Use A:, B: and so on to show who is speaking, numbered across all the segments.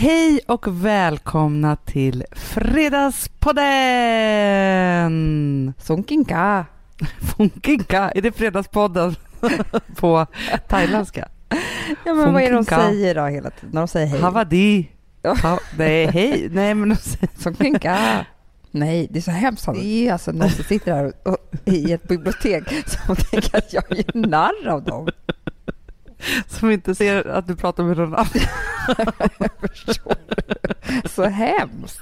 A: Hej och välkomna till Fredagspodden!
B: Sonkinka.
A: Funkinka, är det Fredagspodden på thailändska?
B: Ja, men vad är det de säger då hela tiden? När de säger hej?
A: Havadi. Ha, nej, hej. Nej, men de säger...
B: Sonkinka. Nej, det är så hemskt. Det är alltså någon som sitter här och, och, i ett bibliotek som tänker att jag gör narr av dem.
A: Som inte ser att du pratar med någon annan.
B: Så hemskt.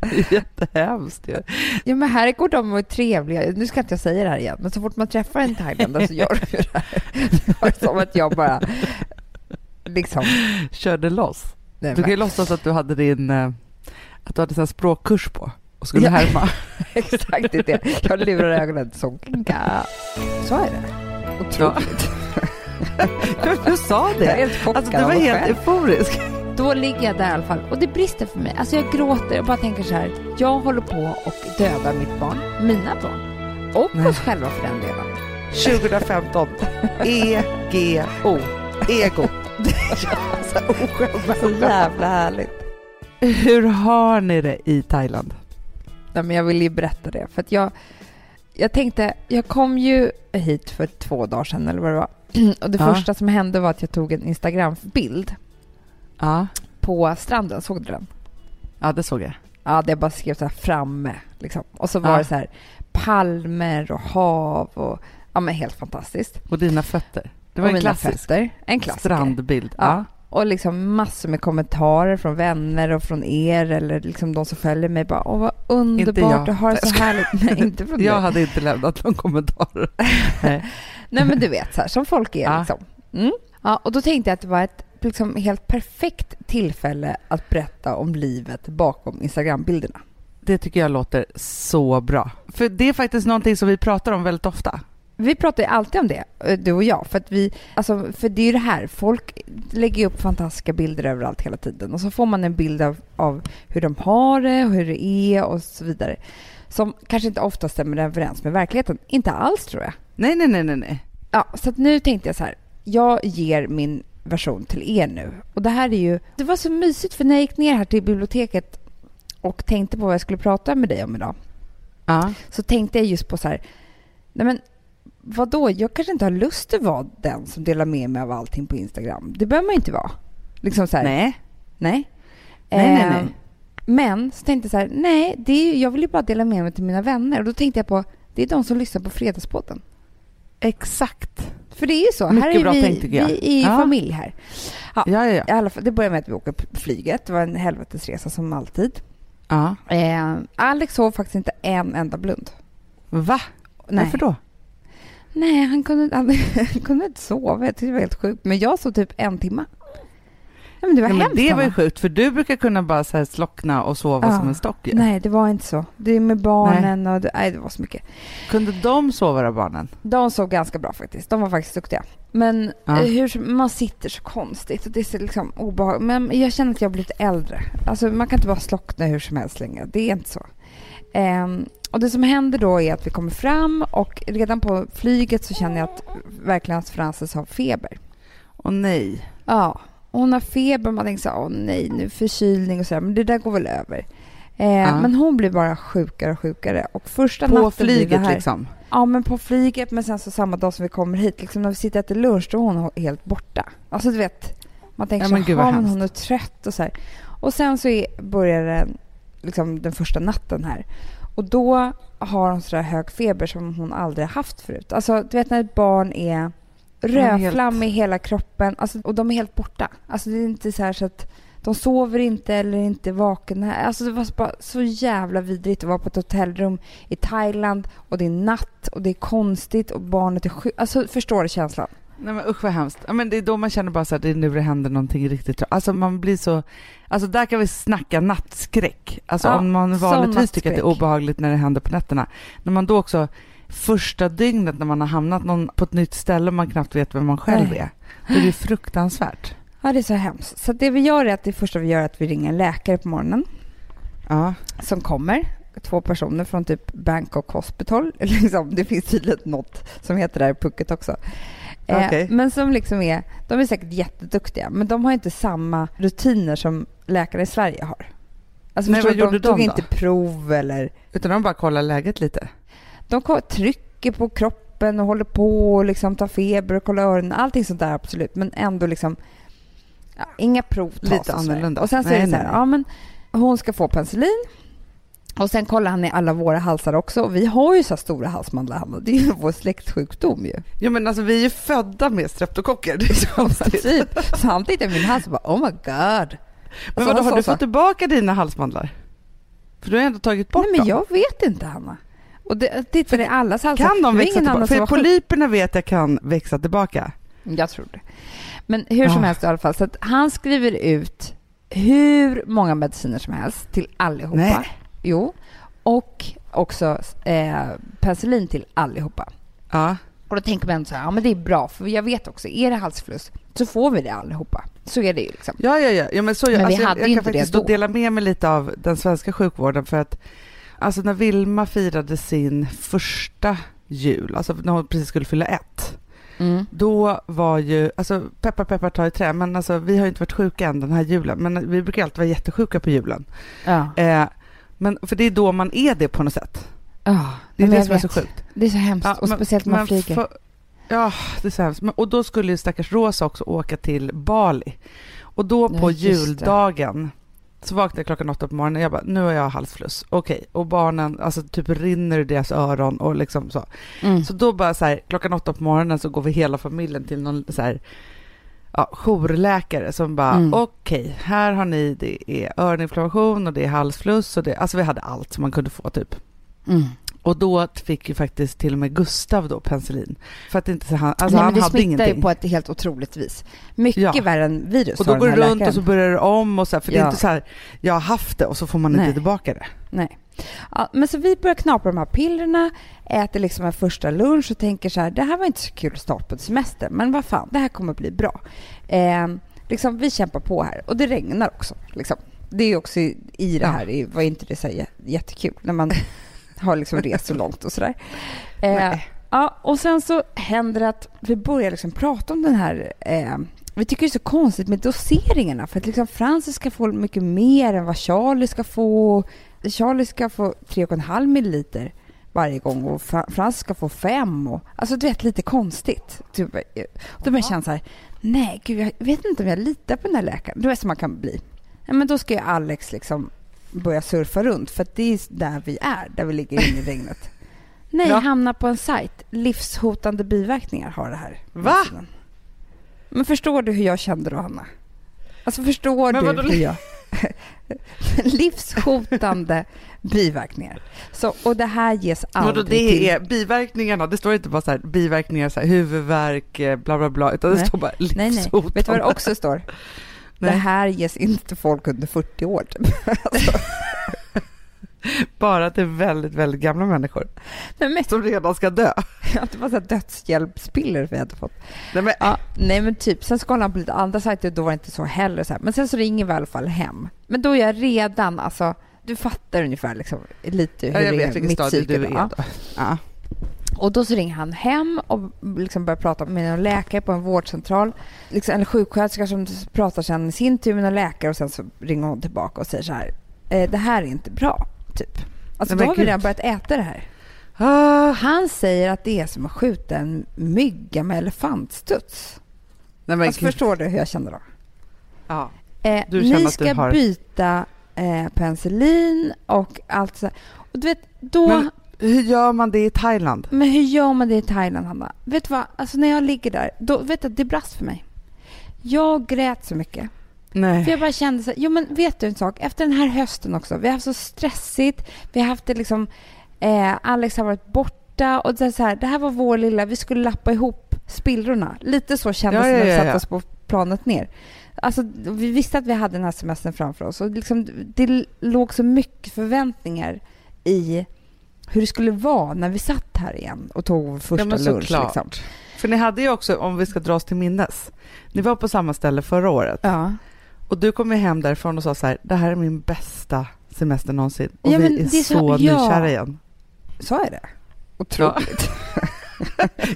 A: Det är jättehemskt ju.
B: Ja, men här går de och är trevliga. Nu ska inte jag säga det här igen, men så fort man träffar en thailändare så gör de ju det här. Det var som att jag bara liksom...
A: Körde loss.
B: Nej,
A: Du kan ju låtsas att du hade din... eh, Att du hade sån här språkkurs på och skulle
B: Ja.
A: härma.
B: exakt det är det. Jag lurar ögonen. Sonkinka. Så är det. Otroligt.
A: Du sa
B: Jag är
A: det.
B: helt chockad
A: Alltså, du var helt
B: själv.
A: euforisk.
B: Då ligger jag där i alla fall och det brister för mig. Alltså jag gråter och bara tänker så här. Jag håller på och dödar mitt barn, mina barn och
A: Nej.
B: oss själva för den delen.
A: 2015. E-G-O. Ego.
B: Så jävla härligt.
A: Hur har ni det i Thailand?
B: Nej, men jag vill ju berätta det för att jag, jag tänkte, jag kom ju hit för två dagar sedan eller vad det var. Och det
A: Ja.
B: första som hände var att jag tog en Instagram-bild
A: Ja,
B: på stranden. Såg du den?
A: ja det såg jag.
B: Ja, det bara skrev så här framme. Liksom. Och så var
A: Ja.
B: det så här palmer och hav och ja, men helt fantastiskt.
A: Och dina fötter. Det var
B: och
A: en klassisk
B: fötter. En klassiker.
A: strandbild.
B: Ja. Och liksom massor med kommentarer från vänner och från er eller liksom de som följer mig. Bara, Åh, vad underbart du har det så härligt. Nej, inte från
A: Jag hade inte lämnat någon kommentar. Nej.
B: Nej, men du vet, så här, som folk är
A: Ja.
B: liksom. Mm. Ja, och då tänkte jag att det var ett liksom, helt perfekt tillfälle att berätta om livet bakom Instagram-bilderna.
A: Det tycker jag låter så bra. För det är faktiskt någonting som vi pratar om väldigt ofta.
B: Vi pratar ju alltid om det, eh, du och jag. För, att vi, alltså, för det är ju det här, folk lägger upp fantastiska bilder överallt hela tiden. Och så får man en bild av, av hur de har det och hur det är och så vidare. Som kanske inte ofta stämmer överens med verkligheten. Inte alls tror jag.
A: Nej, nej, nej, nej, nej.
B: Ja, så nu tänkte jag så här. Jag ger min version till er nu. Och det här är ju... Det var så mysigt för när jag gick ner här till biblioteket och tänkte på vad jag skulle prata med dig om idag
A: Ja.
B: så tänkte jag just på så här, nej men vadå, jag kanske inte har lust att vara den som delar med mig av allting på Instagram. Det behöver man ju inte vara. Liksom så här,
A: Nej.
B: nej.
A: Nej, nej,
B: Ehm,
A: nej.
B: Men så tänkte jag så här, nej, det är, jag vill ju bara dela med mig till mina vänner. Och då tänkte jag på, det är de som lyssnar på Fredagspodden.
A: Exakt.
B: För det är ju så,
A: Mycket
B: här är
A: bra
B: vi,
A: tänkt, tycker jag.
B: vi är ju
A: Ja.
B: familj här.
A: Ja, ja, ja.
B: I alla fall, det börjar med att vi åker p- flyget. Det var en helvetesresa som alltid.
A: ja.
B: Eh, Alex sov faktiskt inte en enda blund.
A: Va?
B: Nej.
A: Varför då?
B: Nej, han kunde, han, han kunde inte sova. Jag tyckte det var helt sjukt. Men jag sov typ en timme. Ja, men det var
A: Nej, men
B: hemskt.
A: det var ju sjukt, för du brukar kunna bara så här slockna och sova
B: Ja.
A: som en stock ju.
B: Nej, det var inte så. Det är med barnen och det, nej, det var så mycket.
A: Kunde de sova då, barnen?
B: De sov ganska bra faktiskt. De var faktiskt duktiga. Men
A: Ja.
B: eh, hur, man sitter så konstigt och det är så liksom obehagligt. Men jag känner att jag har blivit äldre. Alltså man kan inte bara slockna hur som helst längre. Det är inte så. Ehm, och det som händer då är att vi kommer fram och redan på flyget så känner jag att verkligen att Frances har feber.
A: Åh nej.
B: Ja, och hon har feber. Man tänker så här, åh nej, nu förkylning och så där. Men det där går väl över. Eh,
A: Ja.
B: Men hon blir bara sjukare och sjukare. Och första
A: På
B: natten
A: flyget
B: här,
A: liksom?
B: Ja, men på flyget. Men sen så samma dag som vi kommer hit, liksom när vi sitter och äter lunch, då är hon helt borta. Alltså du vet, man tänker
A: Ja,
B: så
A: men vad
B: här, men hon är trött och så här. Och sen så är, börjar den, liksom den första natten här. Och då har hon så där hög feber som hon aldrig haft förut. Alltså du vet när ett barn är rödflammig i hela kroppen alltså, och de är helt borta. Alltså det är inte så här så att de sover inte eller är inte vakna. Alltså det var så bara så jävla vidrigt att vara på ett hotellrum i Thailand och det är natt och det är konstigt och barnet är sjukt. Alltså förstår du känslan?
A: Nej men usch vad hemskt. Ja, men det är då man känner bara så att det är nu det händer någonting riktigt Alltså man blir så, alltså där kan vi snacka nattskräck. Alltså
B: Ja,
A: om man vanligtvis tycker att det är obehagligt när det händer på nätterna. När man då också, första dygnet när man har hamnat någon, på ett nytt ställe och man knappt vet vem man själv
B: Nej.
A: är. Då är det fruktansvärt.
B: Ja, det är så hemskt. Så det vi gör är att det första vi gör är att vi ringer en läkare på morgonen
A: Ja.
B: som kommer. Två personer från typ Bangkok Hospital. Liksom, det finns tydligen något som heter det här i Phuket också. Eh. Men som liksom är, de är säkert jätteduktiga, men de har inte samma rutiner som läkare i Sverige har. Alltså
A: Nej, vad gjorde
B: de tog
A: de då?
B: inte prov eller...
A: Utan de bara kollar läget lite.
B: De trycker på kroppen och håller på och liksom tar feber och kollar öronen. Allting sånt där absolut, men ändå liksom... Ja, inga prov tas
A: Lite annorlunda.
B: Och sen så
A: Nej,
B: är det så här,
A: nej.
B: ja men hon ska få penicillin. Och sen kollar han i alla våra halsar också. Och vi har ju så här stora halsmandlar, Hanna. Det är ju vår släktsjukdom ju.
A: Jo men alltså vi är ju födda med streptokocker. Det är så.
B: Typ. Så han tittade i min hals och bara oh my god.
A: Men
B: Alltså,
A: vadå, har du fått tillbaka dina halsmandlar? För du har ändå tagit bort
B: Nej men
A: dem.
B: jag vet inte Hanna. Och det tittade i allas halsar.
A: Kan
B: Det
A: de växa tillbaka? För polyperna vet jag kan växa tillbaka.
B: Jag tror det. Men hur som
A: Ah.
B: helst i alla fall. Så han skriver ut hur många mediciner som helst till allihopa.
A: Nej.
B: Jo. Och också eh, penicillin till allihopa.
A: Ja.
B: Och då tänker man så här, ja men det är bra för jag vet också, är det halsfluss så får vi det allihopa. Så är det ju liksom.
A: Ja, ja, ja. ja men så,
B: Men vi
A: alltså, jag,
B: hade
A: jag kan
B: inte det
A: faktiskt
B: då.
A: då dela med mig lite av den svenska sjukvården för att alltså när Vilma firade sin första jul, alltså när hon precis skulle fylla ett,
B: Mm.
A: då var ju, alltså peppar peppar ta i trä, men alltså vi har ju inte varit sjuka än den här julen, men vi brukar alltid vara jättesjuka på julen.
B: Ja.
A: Eh, men för det är då man är det på något sätt.
B: Ja,
A: Det är det som är så
B: vet.
A: sjukt.
B: Det är så hemskt.
A: Ja,
B: och
A: men-
B: speciellt när man flyger.
A: för- ja, det är så hemskt. Men, och då skulle ju stackars Rosa också åka till Bali. Och då
B: Ja,
A: på
B: det.
A: juldagen så vaknade jag klockan åtta på morgonen och jag bara, nu har jag halsfluss. Okej, och barnen, alltså typ rinner ur deras öron och liksom så.
B: Mm.
A: Så då bara så här, klockan åtta på morgonen så går vi hela familjen till någon så här, ja, jourläkare som bara,
B: Mm.
A: okej, här har ni, det är öroninflammation och det är halsfluss och det, alltså vi hade allt som man kunde få typ.
B: Mm.
A: Och då fick ju faktiskt till och med Gustav då penicillin. För att inte han, alltså
B: Nej,
A: han
B: det
A: hade
B: smittar
A: ingenting.
B: ju på ett helt otroligt vis. Mycket
A: Ja.
B: värre än virus
A: och då går det runt och
B: läkaren.
A: så börjar det om och så här, för det är
B: Ja.
A: inte så här, jag har haft det och så får man inte
B: Nej.
A: tillbaka det.
B: Nej. Ja, men så vi börjar knapra de här pillerna, äter liksom en första lunch och tänker så här, det här var inte så kul start på ett semester, men vad fan, det här kommer bli bra. Eh, liksom, vi kämpar på här och det regnar också. Liksom. Det är också i, i det
A: Ja.
B: här, det var inte det så här jättekul när man har liksom rest så långt och sådär. Eh, ja, och sen så händer det att vi börjar liksom prata om den här eh, vi tycker det är så konstigt med doseringarna för att liksom Francis ska få mycket mer än vad Charlie ska få. Charlie ska få 3,5 milliliter varje gång och Fra- Francis ska få 5. Och, alltså du vet, lite konstigt. Typ, och då börjar jag känna så här, nej gud jag vet inte om jag litar på den här läkaren. Du vet som man kan bli. Ja, men då ska ju Alex liksom börja surfa runt för att det är där vi är, där vi ligger inne i regnet. Nej,
A: Ja.
B: hamna på en sajt. Livshotande biverkningar har det här.
A: Va?
B: Men förstår du hur jag kände då, Hanna? Alltså förstår
A: Men
B: du hur jag... Livshotande biverkningar. Så, och det här ges aldrig
A: det
B: till...
A: är biverkningarna, det står inte bara så här biverkningar, så här, huvudvärk, eh, bla bla bla, utan det
B: Nej.
A: står bara
B: Nej, nej.
A: livshotande.
B: Vet du vad det också står? Det
A: Nej.
B: här ges inte till folk under 40 år. Typ. Alltså,
A: Bara till väldigt, väldigt gamla människor
B: nej, men,
A: som redan ska dö.
B: det var så dödshjälpspiller vi hade fått.
A: Nej, men,
B: Ja, nej men typ. Sen kollade han på lite andra sajter och då var det inte så heller. Så här. Men sen så ringer vi i alla fall hem. Men då är jag redan, alltså, du fattar ungefär liksom, lite hur
A: ja, jag
B: det
A: vet
B: är,
A: vilket
B: mitt
A: stadie du
B: psyke
A: är.
B: Ja.
A: Ja.
B: Och då så ringer han hem och liksom börjar prata med en läkare på en vårdcentral. Liksom, eller sjuksköterska som pratar sen i sin tur med en läkare och sen så ringer hon tillbaka och säger så här. Eh, det här är inte bra, typ. Alltså då har vi redan börjat äta det här.
A: Ah,
B: Han säger att det är som att skjuta en mygga med elefantstuds.
A: nej,
B: Alltså förstår du hur jag känner då?
A: Ja.
B: Eh, ni ska
A: har-
B: byta eh, penicillin och allt så. Och du vet, då...
A: Men hur gör man det i Thailand?
B: Men hur gör man det i Thailand, Hanna? Vet du vad? Alltså när jag ligger där, då vet du, det brast för mig. Jag grät så mycket.
A: Nej.
B: För jag bara kände så jo men vet du en sak? Efter den här hösten också, vi har haft så stressigt, vi har haft det liksom, eh, Alex har varit borta och det, är så här, det här var vår lilla, vi skulle lappa ihop spillrorna. Lite så kändes
A: Ja,
B: det
A: ja,
B: när vi
A: ja,
B: satte
A: ja.
B: oss på planet ner. Alltså, vi visste att vi hade den här semestern framför oss och liksom, det låg så mycket förväntningar i hur det skulle vara när vi satt här igen och tog vår första
A: Ja, men
B: lunch. Liksom.
A: För ni hade ju också, om vi ska dra oss till minnes, ni var på samma ställe förra året
B: Ja.
A: Och du kom hem därifrån och sa så här, det här är min bästa semester någonsin och
B: Ja,
A: vi är,
B: det är
A: så,
B: så- ja.
A: nykära igen.
B: Sa jag det? Otroligt.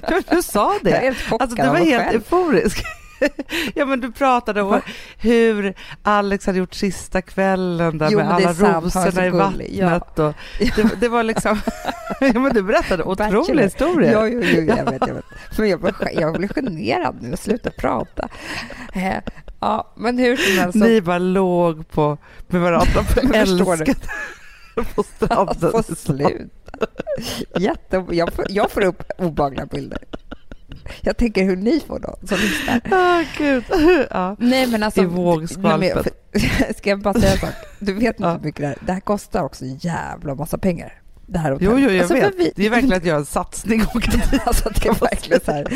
A: Ja, du sa
B: Jag är
A: det.
B: helt chockad
A: Alltså, du var helt
B: själv.
A: euforisk. Ja, men du pratade om hur Alex hade gjort sista kvällen där
B: Jo,
A: med alla
B: sant,
A: rosorna i
B: gullig. Ja.
A: vattnet. Och det, det var liksom... Ja, men du berättade otroliga historier.
B: Ja, jo, jo, jag vet, jag vet. Men jag jag blir generad nu och slutar prata. Eh, Ja, men hur som helst.
A: Ni bara låg på, med varandra på älskat på stranden.
B: Få sluta. Jätte, jag, får, jag får upp obehagliga bilder. Jag tänker hur ni får då, som lyssnar.
A: Ah, gud. Ja.
B: Nej, men alltså...
A: I vågskvalpet.
B: nej, Ska jag bara säga en sak? Du vet inte
A: Ja.
B: hur mycket det här... Det här kostar också en jävla massa pengar. Det här
A: Jo,
B: hotellet.
A: jo, jag
B: Alltså,
A: vet.
B: vi-
A: Det är verkligen att göra en satsning.
B: Alltså det är verkligen så här,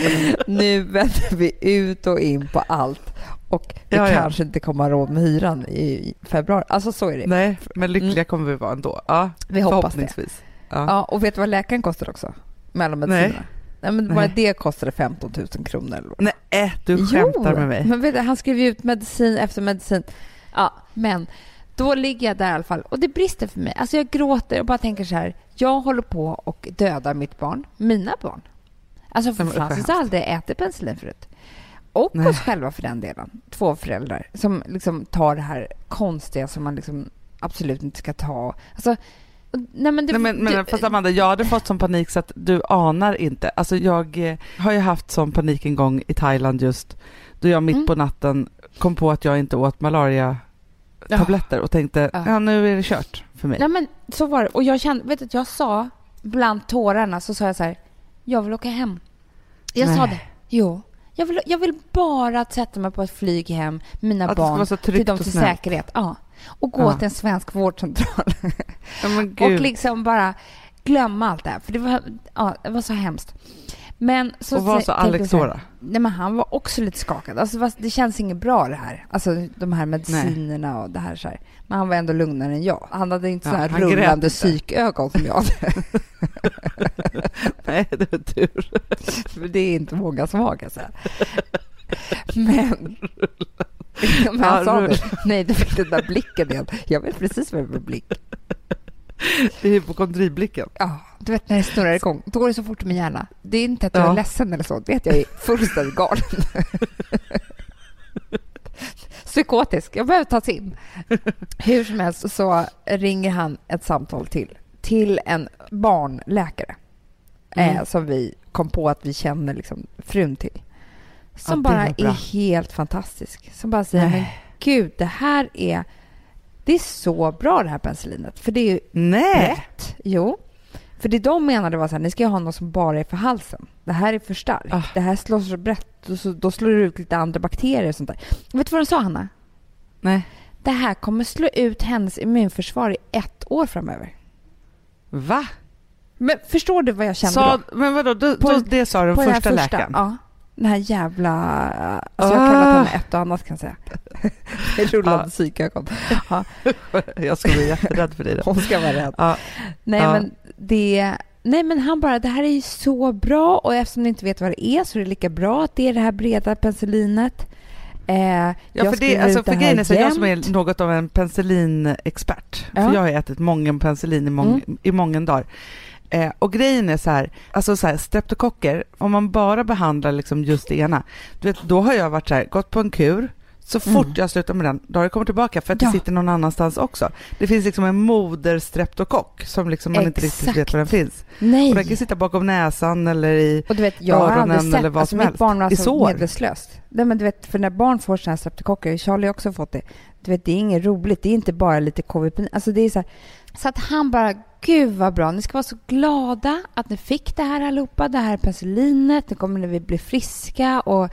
B: nu vänder vi ut och in på allt och vi
A: Ja, ja.
B: kanske inte kommer ha råd med hyran i februari. Alltså så är det.
A: Nej, men lyckliga kommer vi vara ändå. Ja,
B: Vi hoppas det.
A: Ja.
B: Ja, och vet du vad läkaren kostar också? Medicinerna? Nej. men bara
A: Nej.
B: det kostade 15 000 kronor.
A: Nej, äh, du skämtar med mig.
B: men vet du, han skrev ut medicin efter medicin. Ja, men då ligger jag där i alla fall och det brister för mig. Alltså jag gråter och bara tänker så här. Jag håller på och dödar mitt barn, mina barn. Alltså för Francis har aldrig ätit penicillin förut. Och
A: Nej.
B: oss själva för den delen. Två föräldrar som liksom tar det här konstiga som man liksom absolut inte ska ta. Alltså, nej men, det,
A: Nej, men, men
B: det,
A: fast Amanda, jag hade fått sån panik så att du anar inte. Alltså jag eh, har ju haft sån panik en gång i Thailand just då jag mitt
B: Mm.
A: på natten kom på att jag inte åt malaria-tabletter och tänkte
B: Ja.
A: ja. nu är det kört för mig.
B: Nej men så var det. Och jag kände, vet du, jag sa bland tårarna så sa jag så här, jag vill åka hem. Jag sa
A: Nej.
B: det. Jo. Jag vill, jag vill bara sätta mig på ett flyg hem med mina
A: Att
B: barn till dem till säkerhet. Ja. Och gå
A: Ja.
B: till en svensk vårdcentral.
A: Men
B: och liksom bara glömma allt det här. För det var, ja, det var så hemskt. Men så
A: och vad sa Alex då?
B: Nej, men han var också lite skakad. Alltså, det känns inget bra det här. Alltså de här medicinerna och det här, så här. Men han var ändå lugnare än jag. Han hade inte
A: Ja,
B: så här rullande psykögon som jag hade.
A: Nej, det var tur.
B: För det är inte många som har kan. Men... Men han sa det. Nej, du fick den där blicken igen. Jag vet precis vad det för blick.
A: Det är hypokondriblicken.
B: Ja, du vet när det snurrar igång. Då går det så fort i min hjärna. Det är inte att jag
A: Ja.
B: är ledsen eller så. Det är att jag är fullständigt galen. Psykotisk. Jag behöver tas in. Hur som helst så ringer han ett samtal till. Till en barnläkare.
A: Mm.
B: Eh, som vi kom på att vi känner liksom frun till. Som
A: Ja,
B: bara är helt fantastisk. Som bara säger, men
A: Nej.
B: gud, det här är... Det är så bra det här penicillinet. För det är ju
A: Nej!
B: rätt. Jo. För det de menade var så här, ni ska ha något som bara är för halsen. Det här är för starkt.
A: Ah.
B: Det här slår så brett och så, då slår det ut lite andra bakterier och sånt där. Vet du vad de sa, Hanna?
A: Nej.
B: Det här kommer slå ut hennes immunförsvar i ett år framöver.
A: Va?
B: Men förstår du vad jag kände
A: Sa,
B: då?
A: men vadå, då,
B: På-
A: det sa den
B: här
A: första läkaren?
B: Ja. Den här jävla... Alltså jag har
A: Ah.
B: kallat henne ett och annat kan jag säga. Rullande
A: Ja.
B: psykögon. Ja,
A: Jag skulle bli jätterädd för dig då.
B: hon ska vara rädd.
A: Ja.
B: Nej,
A: Ja.
B: men det... Nej, men han bara, det här är ju så bra och eftersom ni inte vet vad det är så är det lika bra att det är det här breda penicillinet. Eh,
A: Ja, för, det, alltså, för grejen är så jag som är något av en penicillinexpert, för jag har ätit många penicillin i, mång, i många dagar. Eh, och grejen är så här, alltså så här, streptokocker, om man bara behandlar liksom just det ena, du vet, då har jag varit så här, gått på en kur, så fort
B: Mm.
A: jag slutar med den, då har det kommit tillbaka för att
B: Ja.
A: det sitter någon annanstans också. Det finns liksom en moderstreptokock som liksom man inte riktigt vet var den finns.
B: Nej.
A: Och den kan sitta bakom näsan eller i
B: Och du vet, jag
A: öronen
B: sett,
A: eller vad
B: alltså
A: som
B: mitt
A: helst.
B: barn var alltså medvetslöst. Nej, men du vet, för när barn får sådana här streptokocker, Charlie har också fått det, du vet, det är inget roligt, det är inte bara lite KVP, alltså det är så här, så att han bara, gud vad bra, ni ska vara så glada att ni fick det här allihopa, det här penicillinet, nu kommer vi bli friska och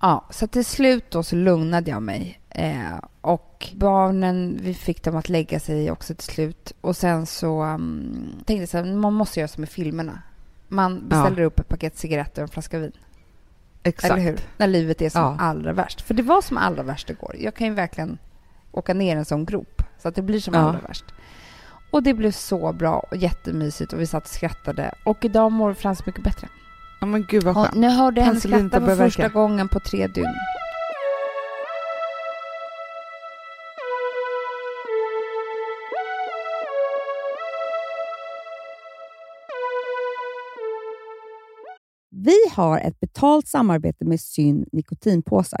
B: ja, så till slut då så lugnade jag mig. Eh, och barnen, vi fick dem att lägga sig också till slut. Och sen så um, tänkte jag så här, man måste göra som i filmerna. Man beställer upp ett paket cigaretter och en flaska vin.
A: Exakt.
B: Eller hur? När livet är som
A: Ja.
B: allra värst. För det var som allra värst igår. Jag kan ju verkligen åka ner en sån grop. Så att det blir som
A: Ja.
B: allra värst. Och det blev så bra och jättemysigt och vi satt och skrattade. Och idag mår Frans mycket bättre.
A: Ja men gud vad skönt.
B: nu hörde jag henne skratta för första
A: verka.
B: gången på tre dygn.
C: Vi har ett betalt samarbete med Syn nikotinpåsar.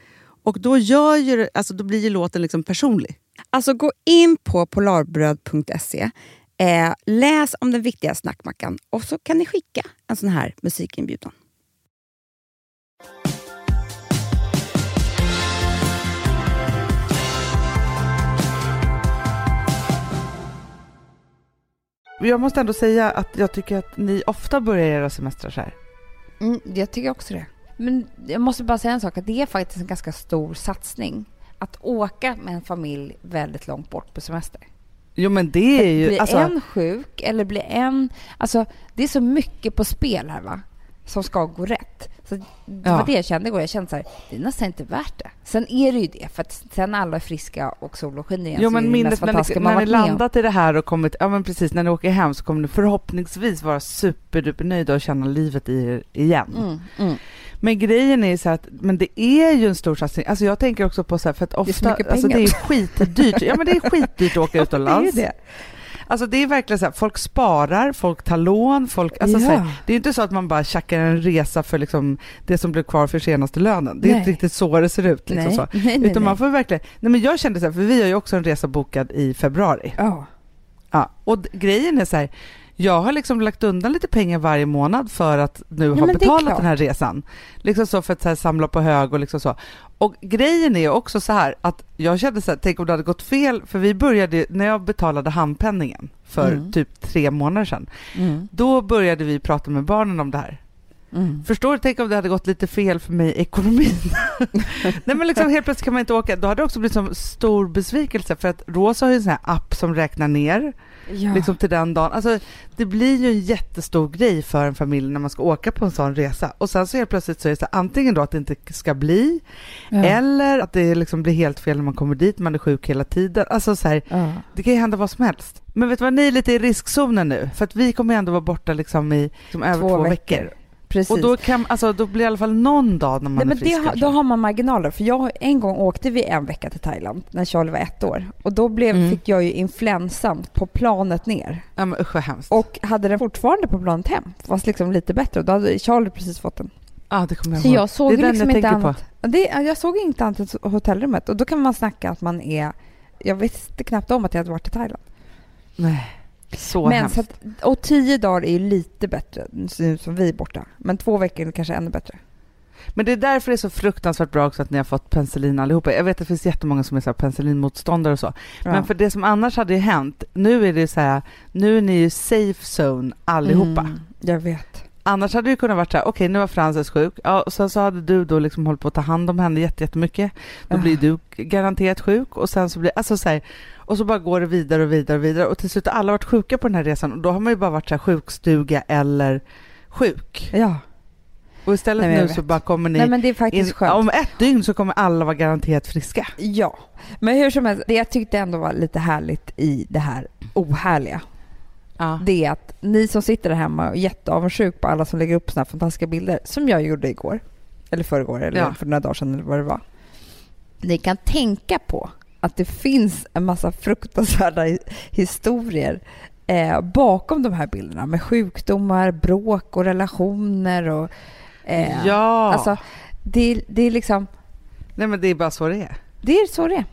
A: Och då, gör ju, alltså, då blir ju låten liksom personlig.
C: Alltså gå in på polarbröd.se, eh, läs om den viktiga snackmackan och så kan ni skicka en sån här musikinbjudan.
A: Jag måste ändå säga att jag tycker att ni ofta börjar era semestrar så här.
B: Mm, jag tycker också det. Men jag måste bara säga en sak, att det är faktiskt en ganska stor satsning att åka med en familj väldigt långt bort på semester.
A: Jo men det är ju...
B: Blir alltså... en sjuk eller blir en... Alltså det är så mycket på spel här va? som ska gå rätt. Så det
A: Ja.
B: var det jag kände igår. Jag kände så här, det är nästan inte värt det. Sen är det ju det, för att sen alla är friska och solen skiner igen
A: Jo men minnet när när ni landat i det här och kommit, ja men precis, när ni åker hem så kommer ni förhoppningsvis vara superduper nöjda och känna livet i er igen.
B: Mm, mm.
A: Men grejen är så att, men det är ju en stor satsning. Alltså jag tänker också på så här, för att
B: är så
A: ofta,
B: mycket
A: alltså det är skitdyrt. Ja men det är skitdyrt att åka utomlands.
B: Det är det.
A: Alltså det är verkligen så här, folk sparar, folk tar lån, folk, alltså
B: Ja.
A: så här, det är inte så att man bara tjackar en resa för liksom det som blev kvar för senaste lönen. Det är
B: Nej.
A: inte riktigt så det ser ut. Liksom
B: nej.
A: så.
B: nej, nej,
A: Utan man får verkligen, nej men jag kände så här, för vi har ju också en resa bokad i februari.
B: Ja.
A: Ja, och grejen är så här, jag har liksom lagt undan lite pengar varje månad för att nu
B: Ja,
A: ha betalat den här resan. Liksom så för att så samla på hög och liksom så. Och grejen är också så här att jag kände så här, tänk om det hade gått fel, för vi började, när jag betalade handpenningen för
B: Mm.
A: typ tre månader sedan,
B: Mm.
A: då började vi prata med barnen om det här.
B: Mm.
A: Förstår du? Tänk om det hade gått lite fel för mig i ekonomin. Nej men liksom helt plötsligt kan man inte åka. Då hade det också blivit som stor besvikelse för att Rosa har ju en sån här app som räknar ner
B: Ja.
A: liksom till den dagen. Alltså, det blir ju en jättestor grej för en familj när man ska åka på en sån resa. Och sen så helt plötsligt så är det så här, antingen då att det inte ska bli
B: ja.
A: eller att det liksom blir helt fel när man kommer dit, man är sjuk hela tiden. Alltså så här,
B: Ja.
A: det kan ju hända vad som helst. Men vet du vad, ni är lite i riskzonen nu. För att vi kommer ju ändå vara borta liksom i liksom över två, veckor.
B: Precis.
A: Och då, kan, alltså, då blir det i alla fall någon dag när man
B: Nej,
A: är
B: men
A: frisk. kanske.
B: då har man marginaler. För jag, en gång åkte vi en vecka till Thailand när Charlie var ett år. Och då blev,
A: Mm.
B: fick jag ju influensan på planet ner.
A: Ja men usch vad hemskt.
B: Och hade den fortfarande på planet hem, fast liksom lite bättre. Och då hade Charlie precis fått den.
A: Ja, det kommer jag
B: Så
A: ihåg.
B: jag såg
A: det är den
B: liksom
A: jag
B: inte
A: tänker på.
B: annat. Ja, Det, jag såg inte annat än hotellrummet. Och då kan man snacka att man är... Jag visste knappt om att jag hade varit i Thailand.
A: Nej, så
B: Men
A: hemskt.
B: så att, och tio dagar är ju lite bättre nu som vi är borta. Men två veckor är kanske ännu bättre.
A: Men det är därför det är så fruktansvärt bra också att ni har fått penicillin allihopa. Jag vet att det finns jättemånga som är så här penicillinmotståndare och så.
B: Ja.
A: Men för det som annars hade hänt, nu är det så här, nu är ni ju safe zone allihopa.
B: Mm, jag vet.
A: Annars hade det kunnat vara så här, okej nu var Frances sjuk, ja, och sen så hade du då liksom hållit på att ta hand om henne jätte- jättemycket. Då blir du garanterat sjuk och sen så blir, alltså så här, och så bara går det vidare och vidare och vidare och till slut har alla varit sjuka på den här resan och då har man ju bara varit så här sjukstuga eller sjuk.
B: Ja.
A: Och istället
B: Nej,
A: nu så bara kommer ni
B: Nej men det är faktiskt
A: in,
B: skönt.
A: om ett dygn så kommer alla vara garanterat friska.
B: Ja. Men hur som helst, det jag tyckte ändå var lite härligt i det här ohärliga,
A: Ja.
B: det är att ni som sitter där hemma och är jätteavundsjuk på alla som lägger upp såna här fantastiska bilder, som jag gjorde igår, eller förrgår, eller
A: Ja.
B: för några dagar sedan eller vad det var. Ni kan tänka på att det finns en massa fruktansvärda hi- historier eh, bakom de här bilderna med sjukdomar, bråk och relationer och eh,
A: ja.
B: Alltså, det, det är liksom,
A: Nej men det är bara så det är.
B: det är så det är.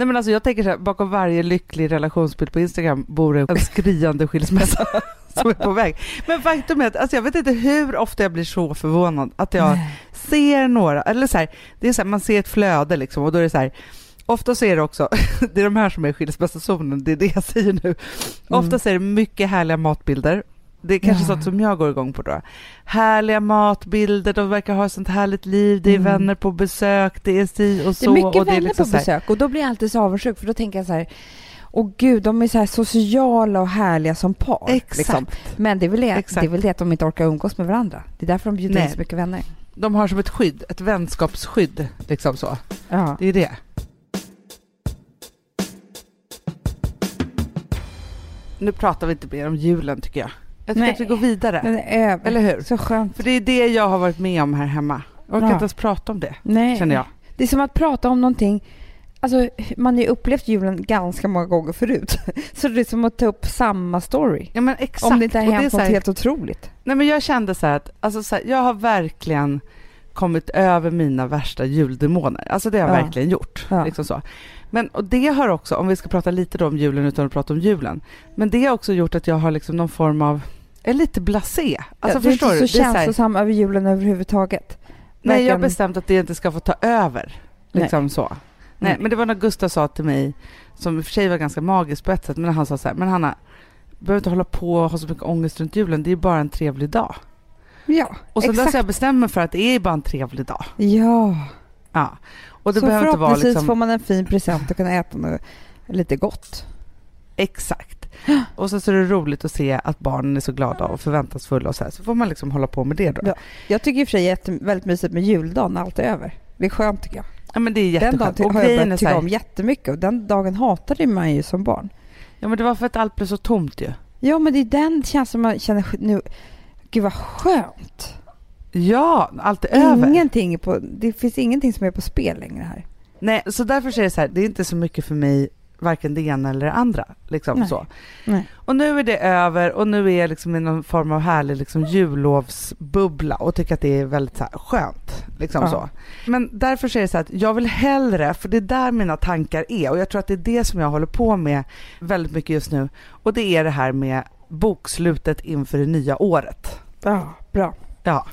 A: Nej men alltså jag tänker så här, bakom varje lycklig relationsbild på Instagram bor en skriande skilsmässa som är på väg. Men faktum är att alltså jag vet inte hur ofta jag blir så förvånad att jag ser några, eller så här, det är så här, man ser ett flöde liksom och då är det så här, ofta så är det också, det är de här som är skilsmässozonen, det är det jag säger nu. Ofta så är det mycket härliga matbilder. Det är kanske
B: Ja.
A: sånt som jag går igång på då. Härliga matbilder, de verkar ha ett sånt härligt liv, det är
B: Mm.
A: vänner på besök, det är si och
B: Det
A: så.
B: är mycket
A: och det är
B: vänner
A: liksom
B: på besök och då blir jag alltid så avundsjuk för då tänker jag så här, åh gud, de är så här sociala och härliga som par.
A: Exakt.
B: Liksom. Men det är, väl det,
A: Exakt.
B: det är väl det att de inte orkar umgås med varandra. Det är därför de bjuder in
A: Nej.
B: så mycket vänner.
A: De har som ett skydd, ett vänskapsskydd. Liksom så.
B: Ja.
A: Det är det. Nu pratar vi inte mer om julen tycker jag. Jag tycker
B: Nej.
A: att vi går vidare.
B: Den är över.
A: Eller hur?
B: Så skönt.
A: För det är det jag har varit med om här hemma. Jag orkar
B: Ja.
A: inte ens prata om det,
B: Nej.
A: känner jag.
B: Det är som att prata om någonting Alltså, man har ju upplevt julen ganska många gånger förut. Så det är som att ta upp samma story.
A: Ja men exakt.
B: Om det inte har hänt något
A: här-
B: helt otroligt.
A: Nej men jag kände så här att, alltså så här, jag har verkligen kommit över mina värsta juldemoner. Alltså det har jag
B: Ja.
A: verkligen gjort.
B: Ja.
A: Liksom så. Men och det har också, om vi ska prata lite då om julen utan att prata om julen, men det har också gjort att jag har liksom någon form av, är lite blasé. Alltså
B: Ja, du är
A: förstår
B: inte
A: du?
B: så
A: här-
B: känslosam över julen överhuvudtaget.
A: Nej, jag har
B: Verkligen-
A: bestämt att det inte ska få ta över. Liksom så. Nej,
B: Nej.
A: men det var när Gustav sa till mig, som i och för sig var ganska magiskt på ett sätt, men han sa så här, men Hanna, du behöver inte hålla på och ha så mycket ångest runt julen, det är bara en trevlig dag.
B: Ja,
A: Och sen dess har jag bestämt mig för att det är bara en trevlig dag.
B: Ja.
A: Ja. Och det
B: så
A: behöver inte vara liksom...
B: får man en fin present och kan äta något lite gott.
A: Exakt. Och så, så är det roligt att se att barnen är så glada och förväntansfulla och så här. Så får man liksom hålla på med det då.
B: Ja. Jag tycker i och för sig det är väldigt mysigt med juldagen när allt är över. Det är skönt tycker jag.
A: Ja men det är
B: Den dagen
A: jätteskönt. Och
B: har jag börjat tycka om
A: här,
B: jättemycket och den dagen hatade man ju som barn.
A: ja men det var för att allt blev så tomt ju.
B: Ja men det är den känns som man känner nu, gud vad skönt.
A: Ja, allt är över.
B: Ingenting på, det finns ingenting som är på spel längre här.
A: Nej, så därför är det så här, det är inte så mycket för mig, varken det ena eller det andra. Liksom
B: Nej.
A: så.
B: Nej.
A: Och nu är det över och nu är jag liksom i någon form av härlig liksom jullovsbubbla och tycker att det är väldigt så här skönt. Liksom
B: Ja.
A: så. Men därför är det så att jag vill hellre, för det är där mina tankar är och jag tror att det är det som jag håller på med väldigt mycket just nu. Och det är det här med bokslutet inför det nya året.
B: Ja, bra.
A: Ja,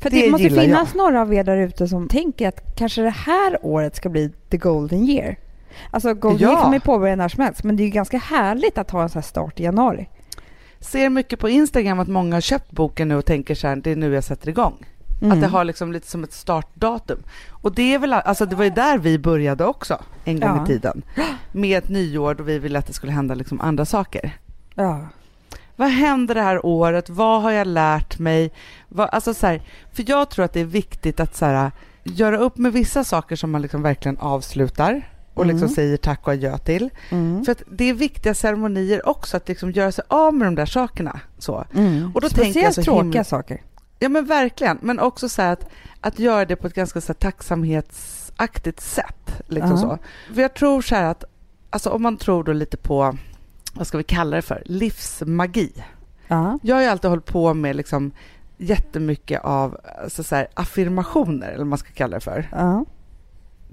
B: För
A: Det
B: det, måste finnas några av er där ute som tänker att kanske det här året ska bli the golden year. Alltså golden
A: Ja.
B: kan man ju påbörja när som helst men det är ju ganska härligt att ha en sån här start i januari.
A: ser mycket på Instagram att många har köpt boken nu och tänker så här, det är nu jag sätter igång.
B: Mm.
A: Att det har liksom lite som ett startdatum. Och det är väl, alltså det var ju där vi började också en gång
B: Ja.
A: i tiden. Med ett nyår då vi ville att det skulle hända liksom andra saker.
B: Ja.
A: Vad händer det här året? Vad har jag lärt mig? Vad, alltså så här, för jag tror att det är viktigt att så här, göra upp med vissa saker som man liksom verkligen avslutar och liksom
B: Mm.
A: säger tack och adjö till.
B: Mm.
A: För att det är viktiga ceremonier också att liksom göra sig av med de där sakerna. Så.
B: Mm.
A: Och då
B: Speciellt
A: tänker jag så
B: tråkiga
A: himla-
B: saker.
A: Ja men verkligen, men också så att, att göra det på ett ganska så här tacksamhetsaktigt sätt. Liksom
B: Ja.
A: så. För jag tror så här att, alltså om man tror då lite på, vad ska vi kalla det för, livsmagi.
B: Ja.
A: Jag har ju alltid hållit på med liksom jättemycket av alltså så här, affirmationer, eller vad man ska kalla det för.
B: Ja.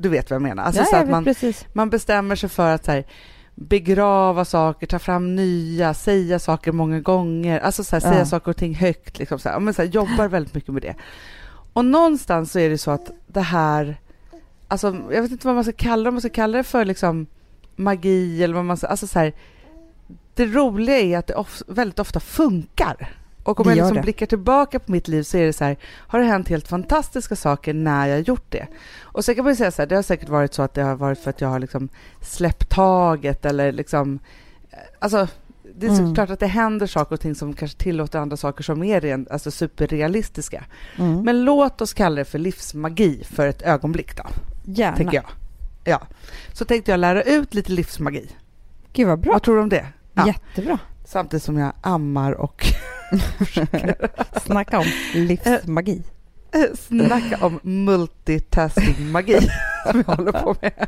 A: Du vet vad jag menar? Alltså
B: ja,
A: så
B: jag
A: att man,
B: precis.
A: man bestämmer sig för att så här, begrava saker, ta fram nya, säga saker många gånger, alltså så här, säga
B: Ja.
A: saker och ting högt, liksom så här, men så här, jobbar väldigt mycket med det. Och någonstans så är det så att det här, alltså jag vet inte vad man ska kalla det, om man ska kalla det för liksom magi eller vad man ska, alltså så här, det roliga är att det of, väldigt ofta funkar. Och om
B: Det
A: jag liksom
B: det.
A: blickar tillbaka på mitt liv så är det så här, har det hänt helt fantastiska saker när jag har gjort det? Och sen kan man ju säga så här, det har säkert varit så att det har varit för att jag har liksom släppt taget eller liksom, eh, alltså det är
B: Mm.
A: klart att det händer saker och ting som kanske tillåter andra saker som är rent, alltså superrealistiska.
B: Mm.
A: Men låt oss kalla det för livsmagi för ett ögonblick då,
B: Gärna.
A: tänker jag. Ja. Så tänkte jag lära ut lite livsmagi.
B: Gud vad bra.
A: Vad tror du om det? Ja.
B: Jättebra.
A: Samtidigt som jag ammar och
B: Snacka om livsmagi.
A: snacka om multitasking-magi som jag håller på med.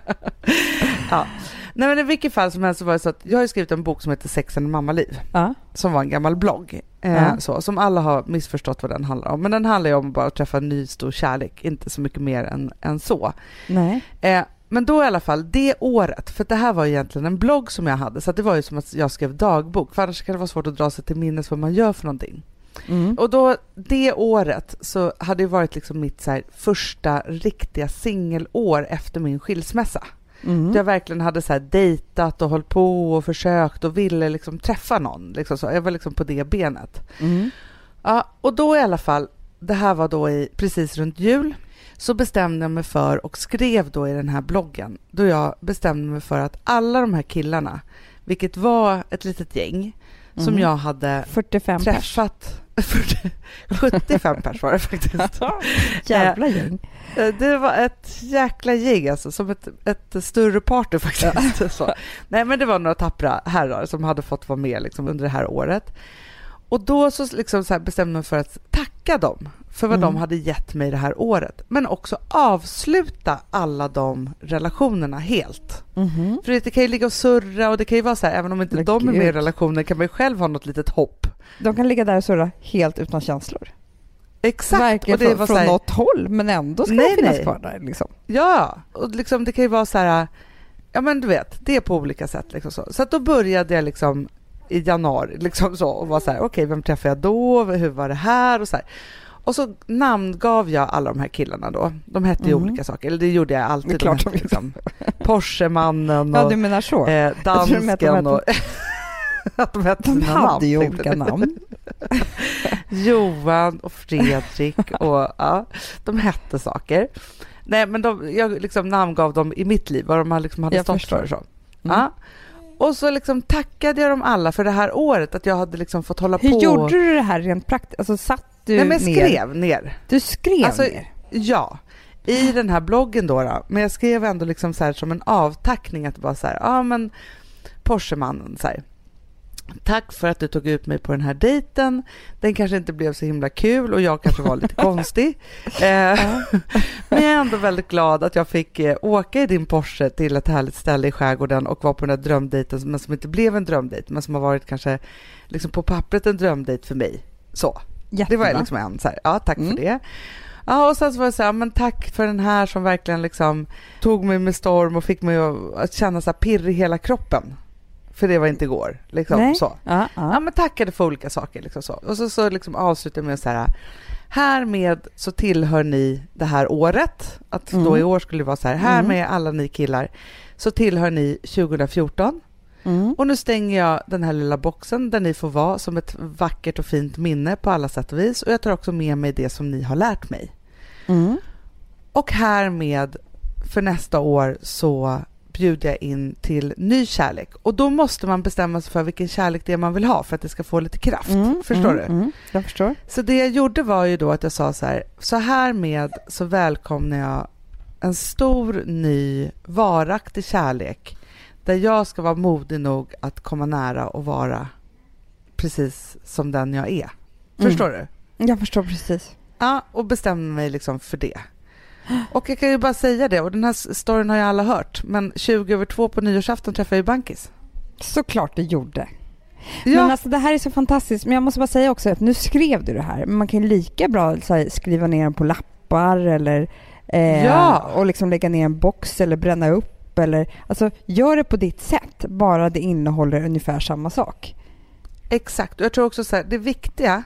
A: ja. Nej men i vilket fall som helst så var det så att jag har skrivit en bok som heter Sex and mammaliv
B: Ja.
A: som var en gammal blogg. Eh,
B: Ja.
A: så, som alla har missförstått vad den handlar om. Men den handlar ju om att bara träffa en ny stor kärlek, inte så mycket mer än, än så.
B: Nej.
A: Eh, men då i alla fall, det året, för det här var egentligen en blogg som jag hade, så det var ju som att jag skrev dagbok, för annars kan det vara svårt att dra sig till minnes vad man gör för någonting.
B: Mm.
A: Och då, det året så hade det varit liksom mitt så här, första riktiga singelår efter min skilsmässa.
B: Mm.
A: Jag verkligen hade så här dejtat och hållit på och försökt och ville liksom träffa någon. Liksom så. Jag var liksom på det benet.
B: Mm.
A: Ja, och då i alla fall, det här var då i, precis runt jul, så bestämde jag mig för och skrev då i den här bloggen, då jag bestämde mig för att alla de här killarna, vilket var ett litet gäng, som
B: Mm.
A: jag hade
B: 45 pers.
A: träffat, 75 pers var det faktiskt.
B: Jävla gäng.
A: Eh, Det var ett jäkla gäng, alltså, som ett, ett större party faktiskt. Så. Nej, men det var några tappra herrar som hade fått vara med liksom, under det här året. Och då så, liksom, så bestämde jag mig för att tacka dem för vad
B: Mm.
A: de hade gett mig det här året, men också avsluta alla de relationerna helt.
B: Mhm.
A: För det kan ju ligga och surra och det kan ju vara så här, även om inte
B: Men
A: de är med i
B: gud.
A: relationen kan man ju själv ha något litet hopp.
B: De kan ligga där och surra helt utan känslor.
A: Exakt. Och det
B: från, från
A: här,
B: något håll, men ändå ska
A: Nej,
B: de finnas
A: nej.
B: kvar där. Liksom.
A: Ja, och liksom det kan ju vara så här, ja men du vet, det är på olika sätt. Liksom så så att då började jag liksom i januari liksom så och var så här, okej, vem träffade jag då? Hur var det här? Och så här. Och så namngav jag alla de här killarna då. De hette ju
B: Mhm.
A: olika saker, eller det gjorde jag alltid.
B: Det är klart
A: de hette, liksom, Porschemannen
B: Ja,
A: och
B: du menar så?
A: eh,
B: Jag tror de hette-
A: dansken och... att de hette
B: de hade
A: namn,
B: ju olika namn.
A: Johan och Fredrik och ja, de hette saker. Nej, men de, jag liksom namngav dem i mitt liv, vad de liksom hade
B: Jag
A: stått
B: förstår.
A: för. Så.
B: Mm.
A: Ja. Och så liksom tackade jag dem alla för det här året, att jag hade liksom fått hålla
B: Hur
A: på.
B: gjorde du det här rent praktiskt? Alltså satt du
A: Nej men jag
B: ner?
A: skrev ner.
B: Du skrev
A: Alltså,
B: ner?
A: Ja, i den här bloggen då, då. Men jag skrev ändå liksom så här som en avtackning att det var så här, ja men Porschemannen så här. Tack för att du tog ut mig på den här dejten. Den kanske inte blev så himla kul och jag kanske var lite konstig. Eh, men jag är ändå väldigt glad att jag fick eh, åka i din Porsche till ett härligt ställe i skärgården och vara på den här drömdejten men som inte blev en drömdejt men som har varit kanske liksom på pappret en drömdejt för mig. Så. Det var
B: Jättebra.
A: liksom en så här, ja tack
B: Mm.
A: för det. Ja, och sen så var det så här, men tack för den här som verkligen liksom tog mig med storm och fick mig att, känna så här pirr i hela kroppen. För det var inte igår. Liksom,
B: Nej.
A: så.
B: Ja,
A: Ja,
B: ja.
A: men tackade för olika saker. Liksom så. Och så, så liksom avslutade jag med så här, härmed så tillhör ni det här året. Att då
B: Mm.
A: i år skulle det vara så här, här
B: Mm.
A: med alla ni killar så tillhör ni 2014.
B: Mm.
A: Och nu stänger jag den här lilla boxen där ni får vara som ett vackert och fint minne på alla sätt och vis. Och jag tar också med mig det som ni har lärt mig.
B: Mm.
A: Och härmed för nästa år så bjuder jag in till ny kärlek. Och då måste man bestämma sig för vilken kärlek det är man vill ha för att det ska få lite kraft.
B: Mm,
A: Förstår
B: mm,
A: du?
B: Mm, jag förstår.
A: Så det jag gjorde var ju då att jag sa så här, så här med så välkomnar jag en stor, ny, varaktig kärlek där jag ska vara modig nog att komma nära och vara precis som den jag är. Förstår du?
B: Jag förstår precis.
A: Ja, och bestämde mig liksom för det. Och jag kan ju bara säga det, och den här storyn har ju alla hört, men 20 över två på nyårsafton träffade jag ju Bankis.
B: Såklart du gjorde.
A: Ja,
B: Men alltså det här är så fantastiskt. Men jag måste bara säga också att nu skrev du det här. Men man kan ju lika bra här, skriva ner den på lappar eller eh,
A: Ja.
B: och liksom lägga ner en box eller bränna upp. Eller, alltså gör det på ditt sätt, bara det innehåller ungefär samma sak.
A: exakt. Och jag tror också så här, det viktiga,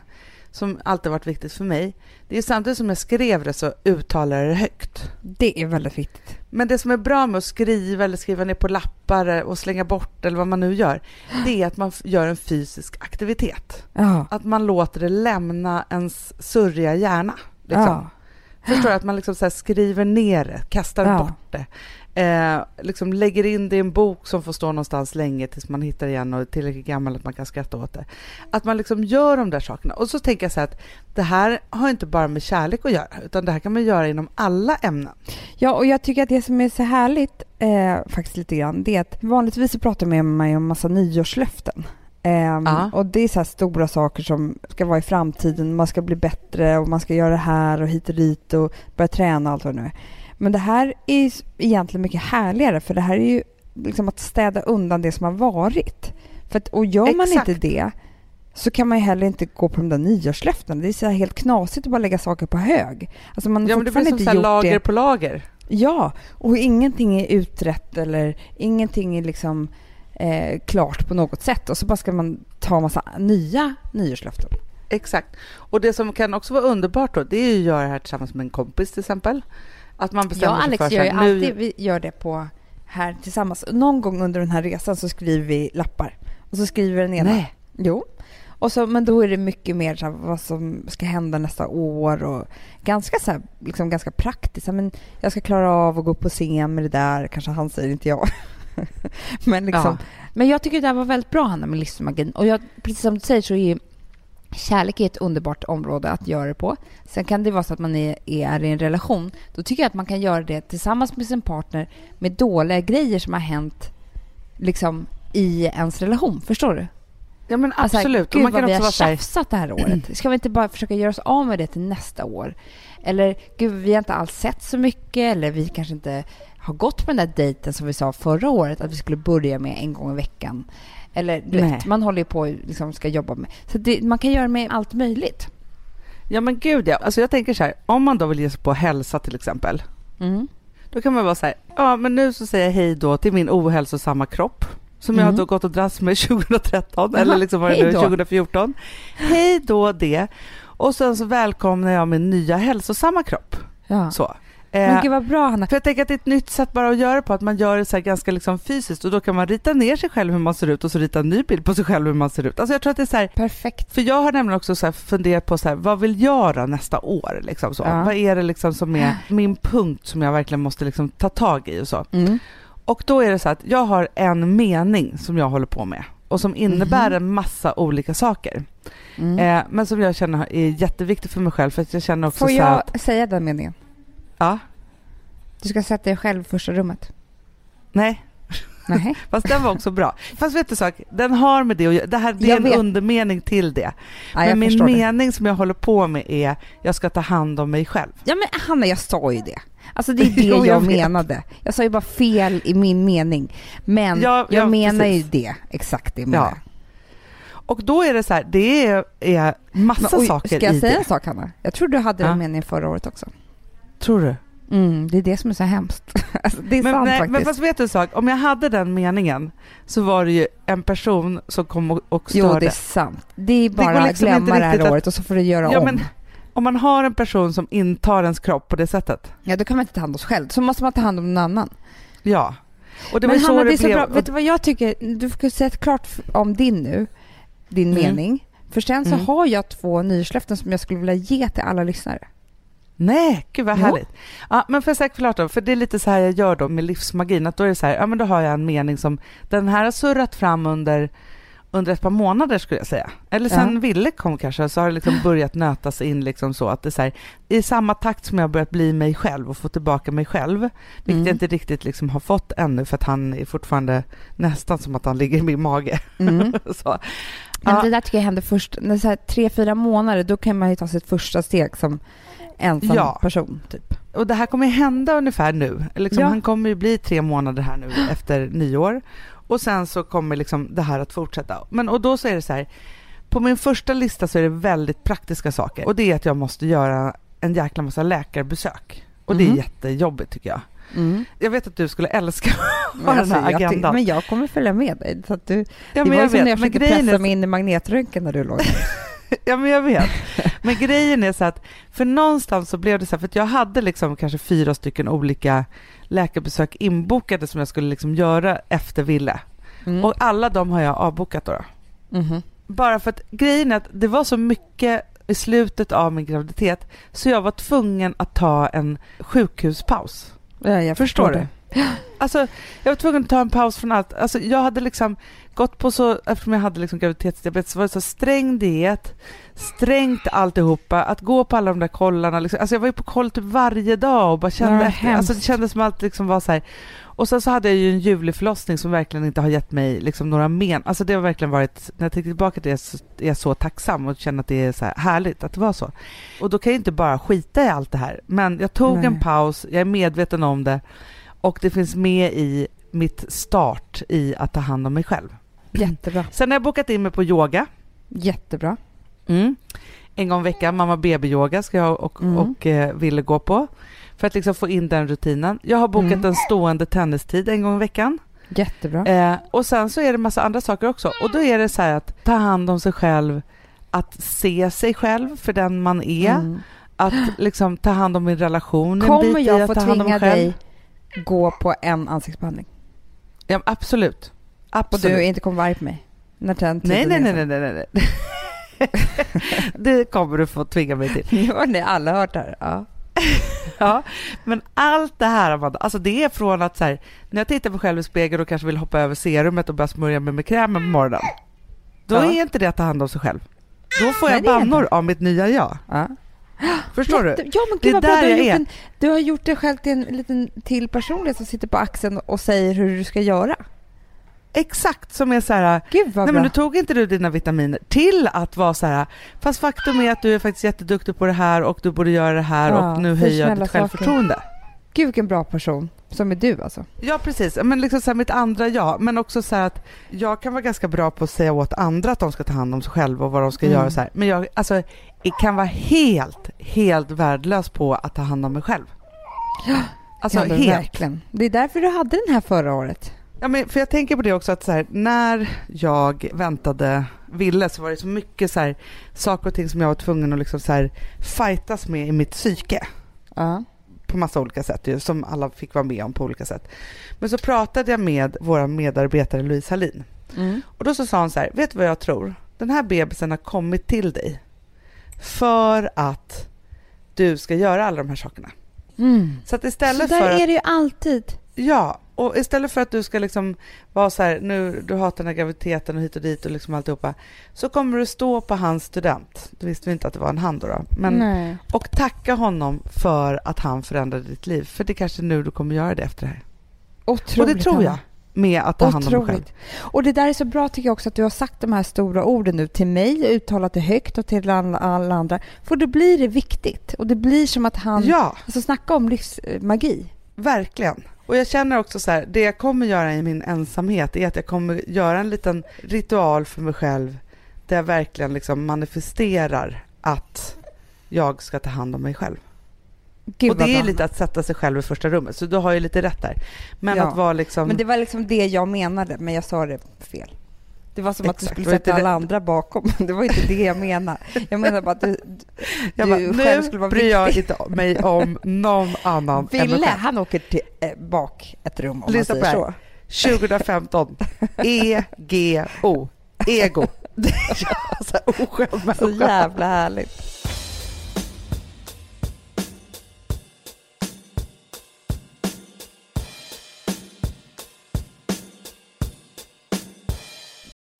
A: som alltid varit viktigt för mig, det är samtidigt som jag skrev det så uttalade jag det högt.
B: Det är väldigt viktigt.
A: Men det som är bra med att skriva eller skriva ner på lappar och slänga bort eller vad man nu gör, det är att man gör en fysisk aktivitet.
B: Ja.
A: Att man låter det lämna ens surriga hjärna. Liksom.
B: ja.
A: Förstår du? Att man liksom så skriver ner det, kastar
B: Ja.
A: bort det. Eh, liksom lägger in det i en bok som får stå någonstans länge tills man hittar igen och är tillräckligt gammal att man kan skratta åt det. Att man liksom gör de där sakerna. Och så tänker jag så här att det här har inte bara med kärlek att göra, utan det här kan man göra inom alla ämnen.
B: Ja, och jag tycker att det som är så härligt, eh, faktiskt lite grann, det är att vanligtvis så pratar man med mig om massa nyårslöften.
A: Ja.
B: Och det är så stora saker som ska vara i framtiden, man ska bli bättre och man ska göra det här och hit och dit och börja träna och allt vad det nu är. Men det här är egentligen mycket härligare för det här är ju liksom att städa undan det som har varit. För att, och gör man
A: Exakt.
B: inte det så kan man ju heller inte gå på de där nyårslöftena. Det är så helt knasigt att bara lägga saker på hög. Alltså man har
A: Ja, men det blir som
B: inte
A: så här lager
B: det.
A: på lager.
B: Ja, och ingenting är utrett eller ingenting är liksom eh, klart på något sätt och så bara ska man ta massa nya nyårslöften.
A: Exakt. Och det som kan också vara underbart då, det är ju att göra det här tillsammans med en kompis till exempel. Att man
B: Jag
A: bestämmer sig
B: Alex
A: för så
B: gör ju
A: här, nu-
B: alltid, vi gör det på här tillsammans. Någon gång under den här resan så skriver vi lappar och så skriver den ena.
A: Nej.
B: Jo. Och så, men då är det mycket mer så här, vad som ska hända nästa år och ganska, så här, liksom ganska praktiskt. Men jag ska klara av att gå upp på scen med det där, kanske han säger, inte jag. men, liksom,
A: Ja.
B: men jag tycker det här var väldigt bra, Hanna, med livsmagin. Och jag, precis som du säger så är kärlek är ett underbart område att göra det på. Sen kan det vara så att man är, är i en relation. Då tycker jag att man kan göra det tillsammans med sin partner med dåliga grejer som har hänt liksom, i ens relation. Förstår du?
A: Ja men
B: Alltså,
A: absolut.
B: Gud
A: och man kan
B: vad vi har tjafsat det här året. Ska vi inte bara försöka göra oss av med det till nästa år? Eller gud, vi har inte alls sett så mycket. Eller vi kanske inte har gått på den där dejten som vi sa förra året att vi skulle börja med en gång i veckan. Eller du vet, man håller ju på och liksom ska jobba med. Så det, man kan göra med allt möjligt.
A: ja men gud ja. Alltså jag tänker så här, om man då vill ge sig på hälsa till exempel.
B: Mm.
A: Då kan man vara så här, ja men nu så säger jag hej då till min ohälsosamma kropp. Som jag
B: Mm.
A: har då gått och dras med 2013
B: Jaha,
A: eller liksom var det nu,
B: då.
A: 2014. Hej då det. Och sen så välkomnar jag min nya hälsosamma kropp.
B: Ja.
A: Så.
B: Men
A: Eh,
B: gud vad bra Hanna.
A: för jag tänker att det är ett nytt sätt bara att göra det på, att man gör det så ganska liksom fysiskt och då kan man rita ner sig själv hur man ser ut och så rita en ny bild på sig själv hur man ser ut. Alltså jag tror att det är så här,
B: Perfekt.
A: för jag har nämligen också så funderat på så här, vad vill jag då nästa år? Liksom så.
B: Ja.
A: Vad är det liksom som är min punkt som jag verkligen måste liksom ta tag i och så.
B: Mm.
A: Och då är det så att jag har en mening som jag håller på med och som innebär
B: Mhm.
A: en massa olika saker.
B: Mm.
A: Eh, men som jag känner är jätteviktigt för mig själv för att jag känner också
B: Får
A: så
B: jag
A: att,
B: säga den meningen?
A: Ja,
B: Du ska sätta dig själv i första rummet.
A: nej,
B: Nej.
A: fast den var också bra. Fast vet du sak, den har med det att göra, det här det är
B: Jag
A: en
B: vet.
A: undermening till det.
B: Ja,
A: men min
B: förstår det.
A: mening som jag håller på med är, jag ska ta hand om mig själv.
B: Ja men Hanna, jag sa ju det. Alltså det är det
A: Jo,
B: jag,
A: jag
B: menade. Jag sa ju bara fel i min mening. Men
A: Ja,
B: jag
A: ja,
B: menar
A: precis.
B: ju det. Exakt det menar
A: Ja. Och då är det så här, det är, är massa
B: Men, oj,
A: saker
B: ska jag
A: i
B: säga
A: det.
B: en sak Hanna? Jag tror du hade den meningen förra året också.
A: Tror du?
B: Mm, det är det som är så hemskt. alltså, det är
A: Men,
B: sant
A: nej,
B: faktiskt.
A: men fast vet du en sak, om jag hade den meningen så var det ju en person som kom och, och
B: Jo,
A: störde.
B: det är sant. Det är bara
A: liksom
B: glömma det här
A: att-
B: året och så får du göra
A: Ja,
B: om.
A: men- Om man har en person som intar ens kropp på det sättet.
B: Ja, då kan man inte ta hand om sig själv. Så måste man ta hand om någon annan.
A: Ja. Och det
B: men
A: var så
B: Hanna,
A: det,
B: det är så
A: blev.
B: bra. Vet du vad jag tycker? Du får säga klart om din nu, din
A: Mm.
B: mening. För sen så
A: Mm.
B: har jag två nyårslöften som jag skulle vilja ge till alla lyssnare.
A: Nej, gud vad
B: Jo.
A: härligt. Ja, men får jag säga klart då, för det är lite så här jag gör då med livsmagin, att då är det så här, ja men då har jag en mening som, den här har surrat fram under, under ett par månader skulle jag säga. Eller sen
B: Ja.
A: Ville kom kanske, så har det liksom börjat nötas in liksom så att det är så här, i samma takt som jag börjat bli mig själv och få tillbaka mig själv, vilket
B: Mm.
A: jag inte riktigt liksom har fått ännu för att han är fortfarande nästan som att han ligger i min mage.
B: Mm.
A: så.
B: Men det där tycker jag händer först, när så här, tre, fyra månader, då kan man ju ta sitt första steg som ensam
A: Ja.
B: person. Typ.
A: Och det här kommer hända ungefär nu. Liksom,
B: Ja.
A: Han kommer ju bli tre månader här nu efter nyår. Och sen så kommer liksom det här att fortsätta. Men, och då så är det så här, på min första lista så är det väldigt praktiska saker. Och det är att jag måste göra en jäkla massa läkarbesök. Och det är
B: Mhm.
A: jättejobbigt tycker jag.
B: Mm.
A: Jag vet att du skulle älska
B: Men,
A: ha den
B: alltså,
A: här
B: jag,
A: agendan.
B: men jag kommer följa med dig. Så att du,
A: ja,
B: det var
A: jag
B: ju som när jag försökte pressa
A: är,
B: mig in i magnetröntgen när du låg.
A: ja, men jag vet. Men grejen är så att, för någonstans så blev det så här, för att jag hade liksom kanske fyra stycken olika läkarbesök inbokade som jag skulle liksom göra efter Ville.
B: Mm.
A: Och alla de har jag avbokat då. då.
B: Mhm.
A: Bara för att grejen är att det var så mycket i slutet av min graviditet så jag var tvungen att ta en sjukhuspaus.
B: Ja, jag
A: Förstår
B: det.
A: Alltså, jag var tvungen att ta en paus från allt. Alltså, jag hade liksom gått på så, eftersom jag hade liksom graviditetsdiabetes, så var det så sträng diet, strängt alltihopa, att gå på alla de där kollarna. Liksom. Alltså, jag var ju på koll typ varje dag och bara kände efter. Alltså, det kändes som allt liksom var så här. Och sen så hade jag ju en ljuvlig förlossning som verkligen inte har gett mig liksom några men. Alltså det har verkligen varit, när jag tänker tillbaka till det så är jag så tacksam och känner att det är så här härligt att det var så. Och då kan jag inte bara skita i allt det här. Men jag tog
B: Nej.
A: en paus, jag är medveten om det och det finns med i mitt start i att ta hand om mig själv.
B: Jättebra.
A: Sen har jag bokat in mig på yoga.
B: Jättebra.
A: Mm. En gång i veckan, mamma baby-yoga ska jag och,
B: Mm.
A: och eh, Ville gå på. För att liksom få in den rutinen. Jag har bokat
B: Mm.
A: en stående tennistid en gång i veckan.
B: Jättebra.
A: Eh, och sen så är det massa andra saker också. Och då är det så här att ta hand om sig själv, att se sig själv för den man är,
B: Mm.
A: att liksom ta hand om min relation. en
B: Kommer
A: bit i
B: jag
A: att
B: få
A: ta hand om mig själv.
B: dig gå på en ansiktsbehandling?
A: Ja, absolut.
B: Och
A: Absolut.
B: du inte kommer vara arg på mig? När den
A: Nej, nej,
B: är
A: nej, nej, nej, nej. det kommer du få tvinga mig till.
B: Har ni alla hört det här. Ja.
A: Ja, men allt det här, Amanda, alltså det är från att så här, när jag tittar på mig själv i spegeln och kanske vill hoppa över serumet och börja smörja mig med krämen på morgonen. Då
B: Ja.
A: är inte det att ta hand om sig själv. Då får
B: Nej,
A: jag bannor av mitt nya jag.
B: Ja.
A: Förstår du?
B: Jätte- Ja, men
A: Det är
B: gud vad bra.
A: där
B: Du har,
A: jag
B: gjort
A: är.
B: en, du har gjort dig själv till en liten till personlighet som sitter på axeln och säger hur du ska göra.
A: Exakt som är så här,
B: Gud vad
A: nej
B: bra.
A: men nu tog inte du dina vitaminer till att vara så här, fast faktum är att du är faktiskt jätteduktig på det här och du borde göra det här
B: Ja,
A: och nu höjer jag ditt självförtroende.
B: Gud vilken bra person som är du alltså.
A: Ja precis, men liksom så här, mitt andra jag, men också så här att jag kan vara ganska bra på att säga åt andra att de ska ta hand om sig själva och vad de ska
B: Mm.
A: göra så här. Men jag alltså, kan vara helt, helt värdelös på att ta hand om mig själv. Alltså
B: Ja, men
A: helt.
B: Verkligen. Det är därför du hade den här förra året.
A: Ja, men för jag tänker på det också att så här, när jag väntade Ville så var det så mycket så här, saker och ting som jag var tvungen att liksom så här, fightas med i mitt psyke
B: Ja.
A: på massa olika sätt ju, som alla fick vara med om på olika sätt. Men så pratade jag med vår medarbetare Louise Hallin
B: Mm.
A: och då så sa hon så här, vet du vad jag tror? Den här bebisen har kommit till dig för att du ska göra alla de här sakerna.
B: Mm.
A: Så att
B: Så
A: istället
B: där
A: för att,
B: är det ju alltid.
A: ja,
D: och istället för att du ska liksom vara så här, nu, du hatar den här graviditeten och hit och dit och liksom alltihopa, så kommer du stå på hans student, du visste vi inte att det var en han då, då men,
B: Nej.
D: och tacka honom för att han förändrade ditt liv, för det är kanske nu du kommer göra det efter det här.
B: Otroligt,
D: och det tror jag. Med att ta hand om dig själv.
B: Och det där är så bra tycker jag också att du har sagt de här stora orden nu till mig, uttalat det högt och till alla, alla andra. För då blir det viktigt och det blir som att han,
D: Ja,
B: alltså snacka om livsmagi.
D: verkligen. Och jag känner också så här, det jag kommer göra i min ensamhet är att jag kommer göra en liten ritual för mig själv där jag verkligen liksom manifesterar att jag ska ta hand om mig själv.
B: Gud
D: och det är lite att sätta sig själv i första rummet, så du har ju lite rätt där. Men
B: Ja.
D: att vara liksom...
B: Men det var liksom det jag menade, men jag sa det fel. Det var som att du
D: Exakt,
B: skulle sätta alla
D: det-
B: andra bakom. Det var inte det jag menade. Jag menade bara att du, du
D: bara,
B: själv
D: nu
B: skulle vara
D: bryr jag
B: viktig.
D: inte mig om någon annan än mig
B: Ville, han åker till, eh, bak ett rum om
D: Lyssna
B: man
D: på
B: säger
D: det
B: så.
D: 2015, EGO, ego. Det är så oskön
B: Så jävla härligt.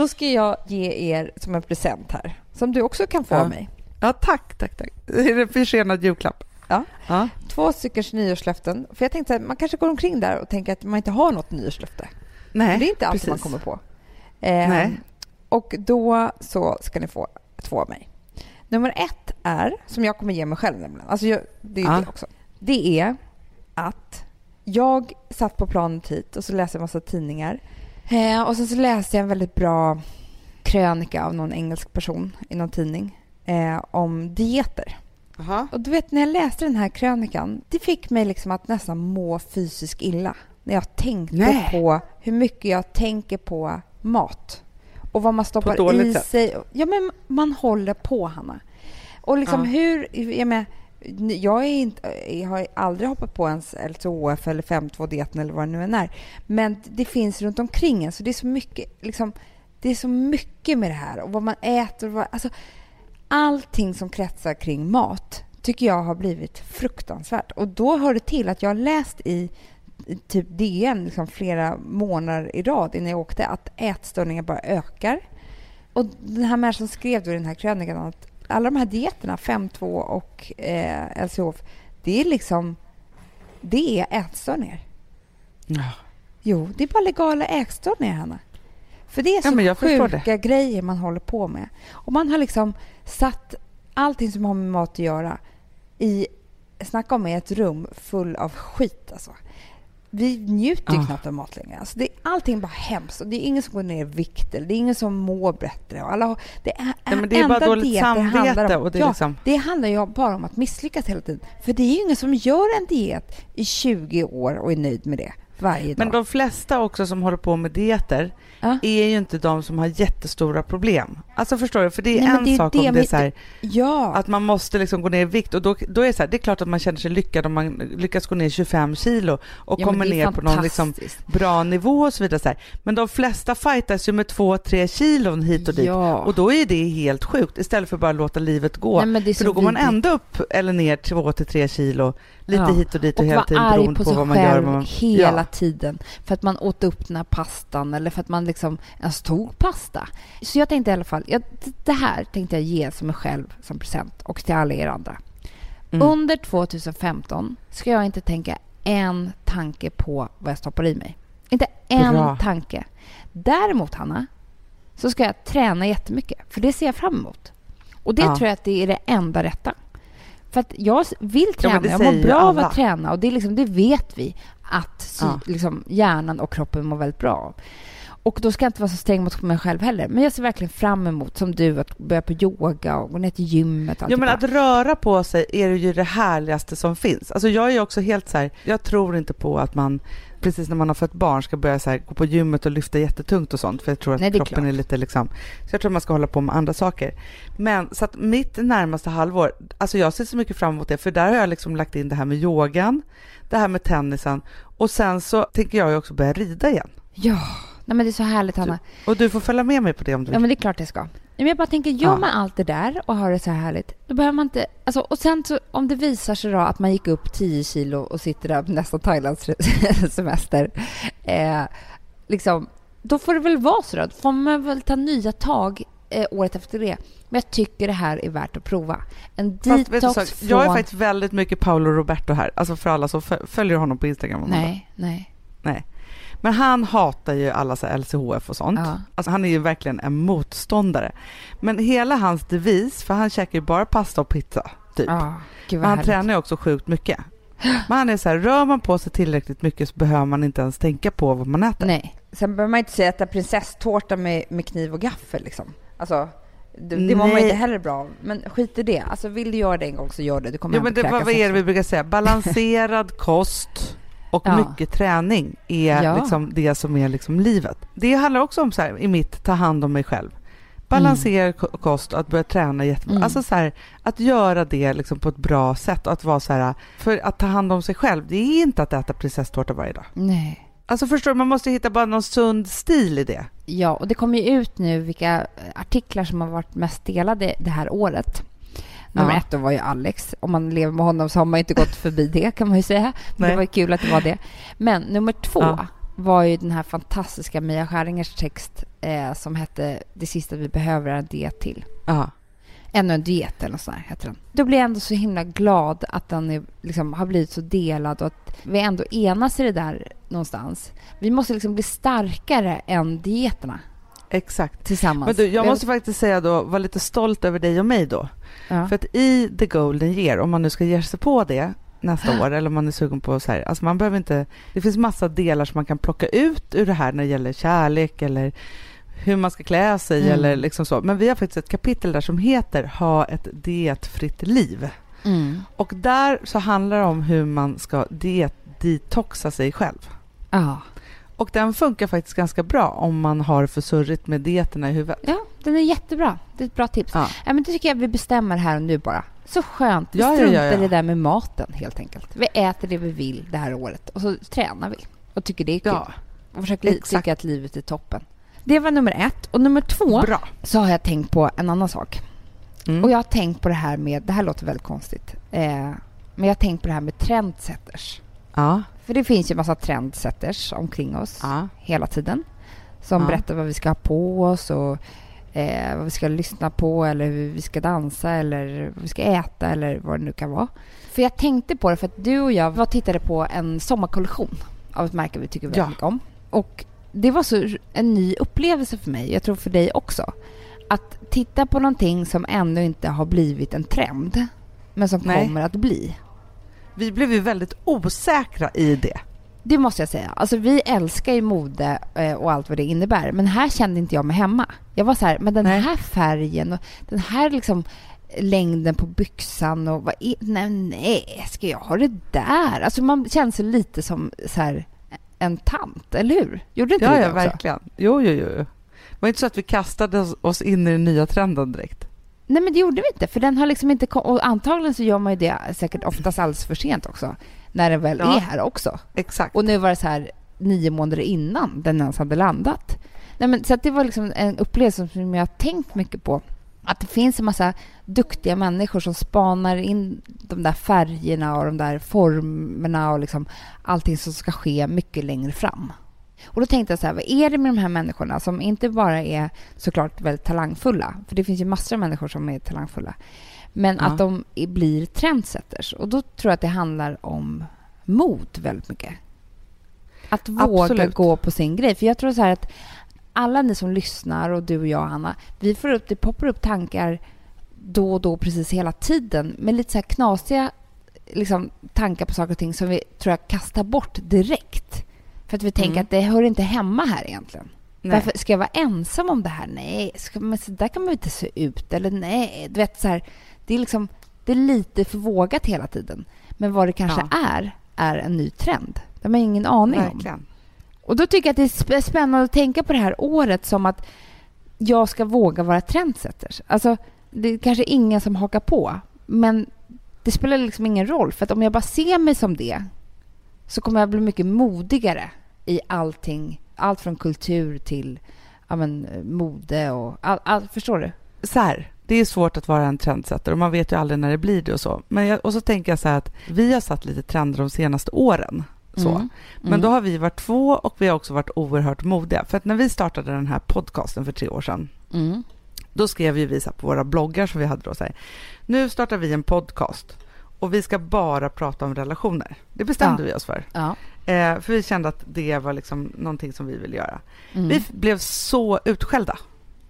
B: Då ska jag ge er som en present här, som du också kan få
A: Ja.
B: av mig.
A: Ja, tack, tack, tack. Det är en försenad julklapp.
B: Ja.
D: Ja.
B: Två styckers nyårslöften. För jag tänkte att man kanske går omkring där och tänker att man inte har något nyårslöfte.
A: Nej,
B: det är inte
A: precis.
B: man kommer på. Eh,
A: Nej.
B: Och då så ska ni få två av mig. Nummer ett är, som jag kommer ge mig själv nämligen, alltså jag, det är
A: Ja.
B: det också. Det är att jag satt på planet hit och så läste jag en massa tidningar. Eh, och sen så läste jag en väldigt bra krönika av någon engelsk person i någon tidning eh, om dieter.
A: Jaha.
B: Och du vet, när jag läste den här krönikan, det fick mig liksom att nästan må fysiskt illa. När jag tänkte
A: Nej.
B: på hur mycket jag tänker på mat. Och vad man stoppar i
A: sätt.
B: sig. Ja, men man håller på, Hanna. Och liksom
A: Ja.
B: hur... Jag, menar, jag, är inte, jag har aldrig hoppat på ens LCHF eller 5.2-dieten eller vad det nu än är. Men det finns runt omkring en. Så det är så mycket, liksom, det är så mycket med det här. Och vad man äter. Och vad, alltså, allting som kretsar kring mat tycker jag har blivit fruktansvärt. Och då hör det till att jag har läst i i typ DN liksom flera månader i rad innan jag åkte att ätstörningar bara ökar. Och den här människan skrev då i den här krönikan att alla de här dieterna, 5.2 och eh, LCHF, det är liksom det är ätstörningar.
A: Ja.
B: Jo, det är bara legala ätstörningar, Hanna. För det är
A: Ja,
B: så
A: förstår
B: sjuka grejer man håller på med. Och man har liksom satt allting som har med mat att göra i, snacka om ett rum full av skit alltså. Vi njuter ju
A: Ah.
B: knappt av mat längre. Alltså det, allting är bara hemskt. Och det är ingen som går ner i vikt. eller Det är ingen som mår bättre. Och alla, det är,
A: Ja, men det är bara dåligt
B: handlar
A: samvete
B: om,
A: och det
B: ja,
A: liksom...
B: det handlar ju bara om att misslyckas hela tiden. För det är ju ingen som gör en diet i 20 år och är nöjd med det varje dag.
A: Men de flesta också som håller på med dieter
B: Ja.
A: är ju inte de som har jättestora problem. Alltså förstår du? För det är
B: Nej,
A: en
B: det är
A: sak
B: det
A: om det är så här,
B: Ja.
A: att man måste liksom gå ner i vikt och då, då är det så här, det är klart att man känner sig lyckad om man lyckas gå ner 25 kilo och
B: Ja,
A: kommer ner på någon liksom bra nivå och så vidare. Så här. Men de flesta fightas ju med 2-3 kilon hit och dit.
B: Ja.
A: Och då är det helt sjukt istället för att bara låta livet gå.
B: Nej,
A: för då går man ändå upp eller ner 2-3 kilo, lite
B: Ja.
A: hit och dit och,
B: och
A: hela tiden beroende
B: på
A: på vad man gör. Vad man,
B: hela
A: ja.
B: tiden. För att man åt upp den här pastan eller för att man liksom ens tog pasta. Så jag tänkte i alla fall, jag, det här tänkte jag ge som mig själv som present och till alla er andra.
A: Mm.
B: Under 2015 ska jag inte tänka en tanke på vad jag stoppar i mig. Inte en
A: Bra.
B: tanke. Däremot, Hanna, så ska jag träna jättemycket. För det ser jag fram emot. Och det
A: Ja.
B: tror jag att det är det enda rätta. För att jag vill
A: Ja,
B: träna,
A: det
B: jag mår bra av
A: alla.
B: att träna och det, är liksom, det vet vi. att sy-
A: Ja.
B: liksom, hjärnan och kroppen mår väldigt bra av. Och då ska jag inte vara så sträng mot mig själv heller. Men jag ser verkligen fram emot, som du, att börja på yoga och gå ner till gymmet.
A: Ja, men att röra på sig är ju det härligaste som finns. Alltså jag är också helt så här, jag tror inte på att man precis när man har fött barn ska börja så här, gå på gymmet och lyfta jättetungt och sånt för jag tror att
B: Nej,
A: kroppen
B: klart.
A: är lite liksom, så jag tror man ska hålla på med andra saker. Men så att mitt närmaste halvår, alltså jag ser så mycket fram emot det för där har jag liksom lagt in det här med yogan, det här med tennisen och sen så tänker jag ju också börja rida igen.
B: Ja, Nej, men det är så härligt, Hanna.
A: Och du får följa med mig på det om du
B: Ja,
A: vill.
B: men det är klart jag ska. Men jag bara tänker, gör
A: Ja.
B: man allt det där och har det så här härligt, då behöver man inte... Alltså, och sen så, om det visar sig då att man gick upp 10 kilo och sitter där på nästa Thailands semester, eh, liksom, då får det väl vara så då. Då får man väl ta nya tag eh, året efter det. Men jag tycker det här är värt att prova. En
A: Fast du,
B: detox
A: så, jag är
B: från...
A: faktiskt väldigt mycket Paolo Roberto här, alltså för alla som fö- följer honom på Instagram.
B: Nej, nej.
A: Nej. Men han hatar ju alla så LCHF och sånt.
B: Ja.
A: Alltså han är ju verkligen en motståndare. Men hela hans devis, för han käkar ju bara pasta och pizza, typ.
B: Ja,
A: Men han
B: härligt.
A: tränar ju också sjukt mycket. Men han är så här, rör man på sig tillräckligt mycket så behöver man inte ens tänka på vad man äter.
B: Nej. Sen behöver man inte säga äta prinsesstårta med, med kniv och gaffel liksom. Alltså, det, det mår man inte heller bra av. Men skit i det. Alltså vill du göra det en gång så gör det. Du kommer
A: Jo, men det, vad, vad är det vi brukar säga? Balanserad kost och
B: Ja.
A: mycket träning är
B: Ja.
A: liksom det som är liksom livet. Det handlar också om så här, i mitt ta hand om mig själv. Balanserad ko- kost och att börja träna jättebra.
B: Mm.
A: Alltså så här, att göra det liksom på ett bra sätt och att vara så här, för att ta hand om sig själv, det är inte att äta prinsesstårta varje dag.
B: Nej.
A: Alltså förstår du, man måste hitta bara någon sund stil i det.
B: Ja, och det kommer ju ut nu vilka artiklar som har varit mest delade det här året. Nummer
A: Ja.
B: ett då var ju Alex. Om man lever med honom så har man inte gått förbi det kan man ju säga. Men
A: Nej.
B: det var ju kul att det var det. Men nummer två
A: Ja.
B: var ju den här fantastiska Mia Skäringers text eh, som hette Det sista vi behöver är en diet till.
A: Ja.
B: Ännu en diet eller något sånt heter den. Då blir jag ändå så himla glad att den är, liksom, har blivit så delad och att vi ändå enas i det där någonstans. Vi måste liksom bli starkare än dieterna
A: Exakt.
B: tillsammans.
A: Men du, jag måste faktiskt säga då, vara lite stolt över dig och mig då.
B: Ja.
A: För att i the golden year, om man nu ska ge sig på det nästa år, eller om man är sugen på så här, alltså man behöver inte, det finns massa delar som man kan plocka ut ur det här när det gäller kärlek eller hur man ska klä sig
B: Mm.
A: eller liksom så. Men vi har faktiskt ett kapitel där som heter Ha ett dietfritt liv.
B: Mm.
A: Och där så handlar det om hur man ska diet detoxa sig själv.
B: Ja.
A: Och den funkar faktiskt ganska bra om man har för surrigt med dieterna i huvudet.
B: ja, den är jättebra. Det är ett bra tips.
A: Ja.
B: Ja, men det tycker jag vi bestämmer här och nu bara. Så skönt. Vi
A: Ja,
B: struntar
A: ja.
B: i det där med maten helt enkelt. Vi äter det vi vill det här året och så tränar vi och tycker det är kul.
A: Ja,
B: Och försöker
A: exakt.
B: tycka att livet är toppen. Det var nummer ett. Och nummer två
A: bra.
B: så har jag tänkt på en annan sak.
A: Mm.
B: Och jag har tänkt på det här med, det här låter väldigt konstigt, eh, men jag har tänkt på det här med trendsetters.
A: Ja,
B: För det finns ju massa trendsetters omkring oss
A: ja,
B: hela tiden. Som
A: Ja.
B: berättar vad vi ska ha på oss och eh, vad vi ska lyssna på eller hur vi ska dansa eller vad vi ska äta eller vad det nu kan vara. För jag tänkte på det för att du och jag var tittade på en sommarkollektion av ett märke vi tycker väldigt
A: Ja.
B: mycket om. Och det var så en ny upplevelse för mig, jag tror för dig också. Att titta på någonting som ännu inte har blivit en trend, men som
A: Nej.
B: kommer att bli.
A: Vi blev ju väldigt osäkra i det.
B: Det måste jag säga. Alltså vi älskar ju mode eh, och allt vad det innebär. Men här kände inte jag mig hemma. Jag var så här, men den
A: Nej.
B: här färgen och den här liksom längden på byxan och vad är, nej, nej, ska jag ha det där? Alltså man känner sig lite som så här en tant, eller hur? Gjorde inte
A: Ja,
B: du det
A: ja,
B: också?
A: verkligen. Jo, jo, jo. Det var inte så att vi kastade oss in i den nya trenden direkt.
B: Nej, men det gjorde vi inte. För den har liksom inte kom- Och antagligen så gör man ju det säkert oftast alldeles för sent också. När den väl
A: Ja.
B: är här också.
A: Exakt.
B: Och nu var det så här nio månader innan den ens hade landat. Nej, men, så det var liksom en upplevelse som jag har tänkt mycket på. Att det finns en massa duktiga människor som spanar in de där färgerna och de där formerna och liksom allting som ska ske mycket längre fram. Och då tänkte jag så här, vad är det med de här människorna som inte bara är såklart väldigt talangfulla, för det finns ju massor av människor som är talangfulla, men
A: Ja.
B: att de blir trendsetters. Och då tror jag att det handlar om mod väldigt mycket. Att våga
A: Absolut.
B: gå på sin grej. För jag tror så här att alla ni som lyssnar och du och jag, Hanna, vi får upp, det poppar upp tankar då och då precis hela tiden med lite så här knasiga liksom, tankar på saker och ting som vi tror jag kastar bort direkt. För att vi tänker
A: Mm.
B: att det hör inte hemma här egentligen.
A: Nej.
B: Varför ska jag vara ensam om det här? Nej, ska, men så där kan man ju inte se ut. Eller nej, du vet så här. Det är liksom, det är lite för vågat hela tiden. Men vad det kanske är, är en ny trend. Det har man ingen aning om.
A: Verkligen.
B: Och då tycker jag att det är sp- spännande att tänka på det här året som att jag ska våga vara trendsetters. Alltså, det är kanske ingen som hakar på, men det spelar liksom ingen roll. För att om jag bara ser mig som det så kommer jag bli mycket modigare i allting. Allt från kultur till ja, men, mode och all, all, Förstår du?
A: så här, det är svårt att vara en trendsättare och man vet ju aldrig när det blir det och så. Men jag, och så tänker jag så här att vi har satt lite trender de senaste åren. Så.
B: Mm.
A: Men då har vi varit två och vi har också varit oerhört modiga. För att när vi startade den här podcasten för tre år sedan,
B: Mm.
A: då skrev ju vi så på våra bloggar som vi hade då så här, nu startar vi en podcast och vi ska bara prata om relationer. Det bestämde
B: Ja.
A: vi oss för.
B: Ja.
A: Eh, för vi kände att det var liksom någonting som vi ville göra.
B: Mm.
A: Vi blev så utskällda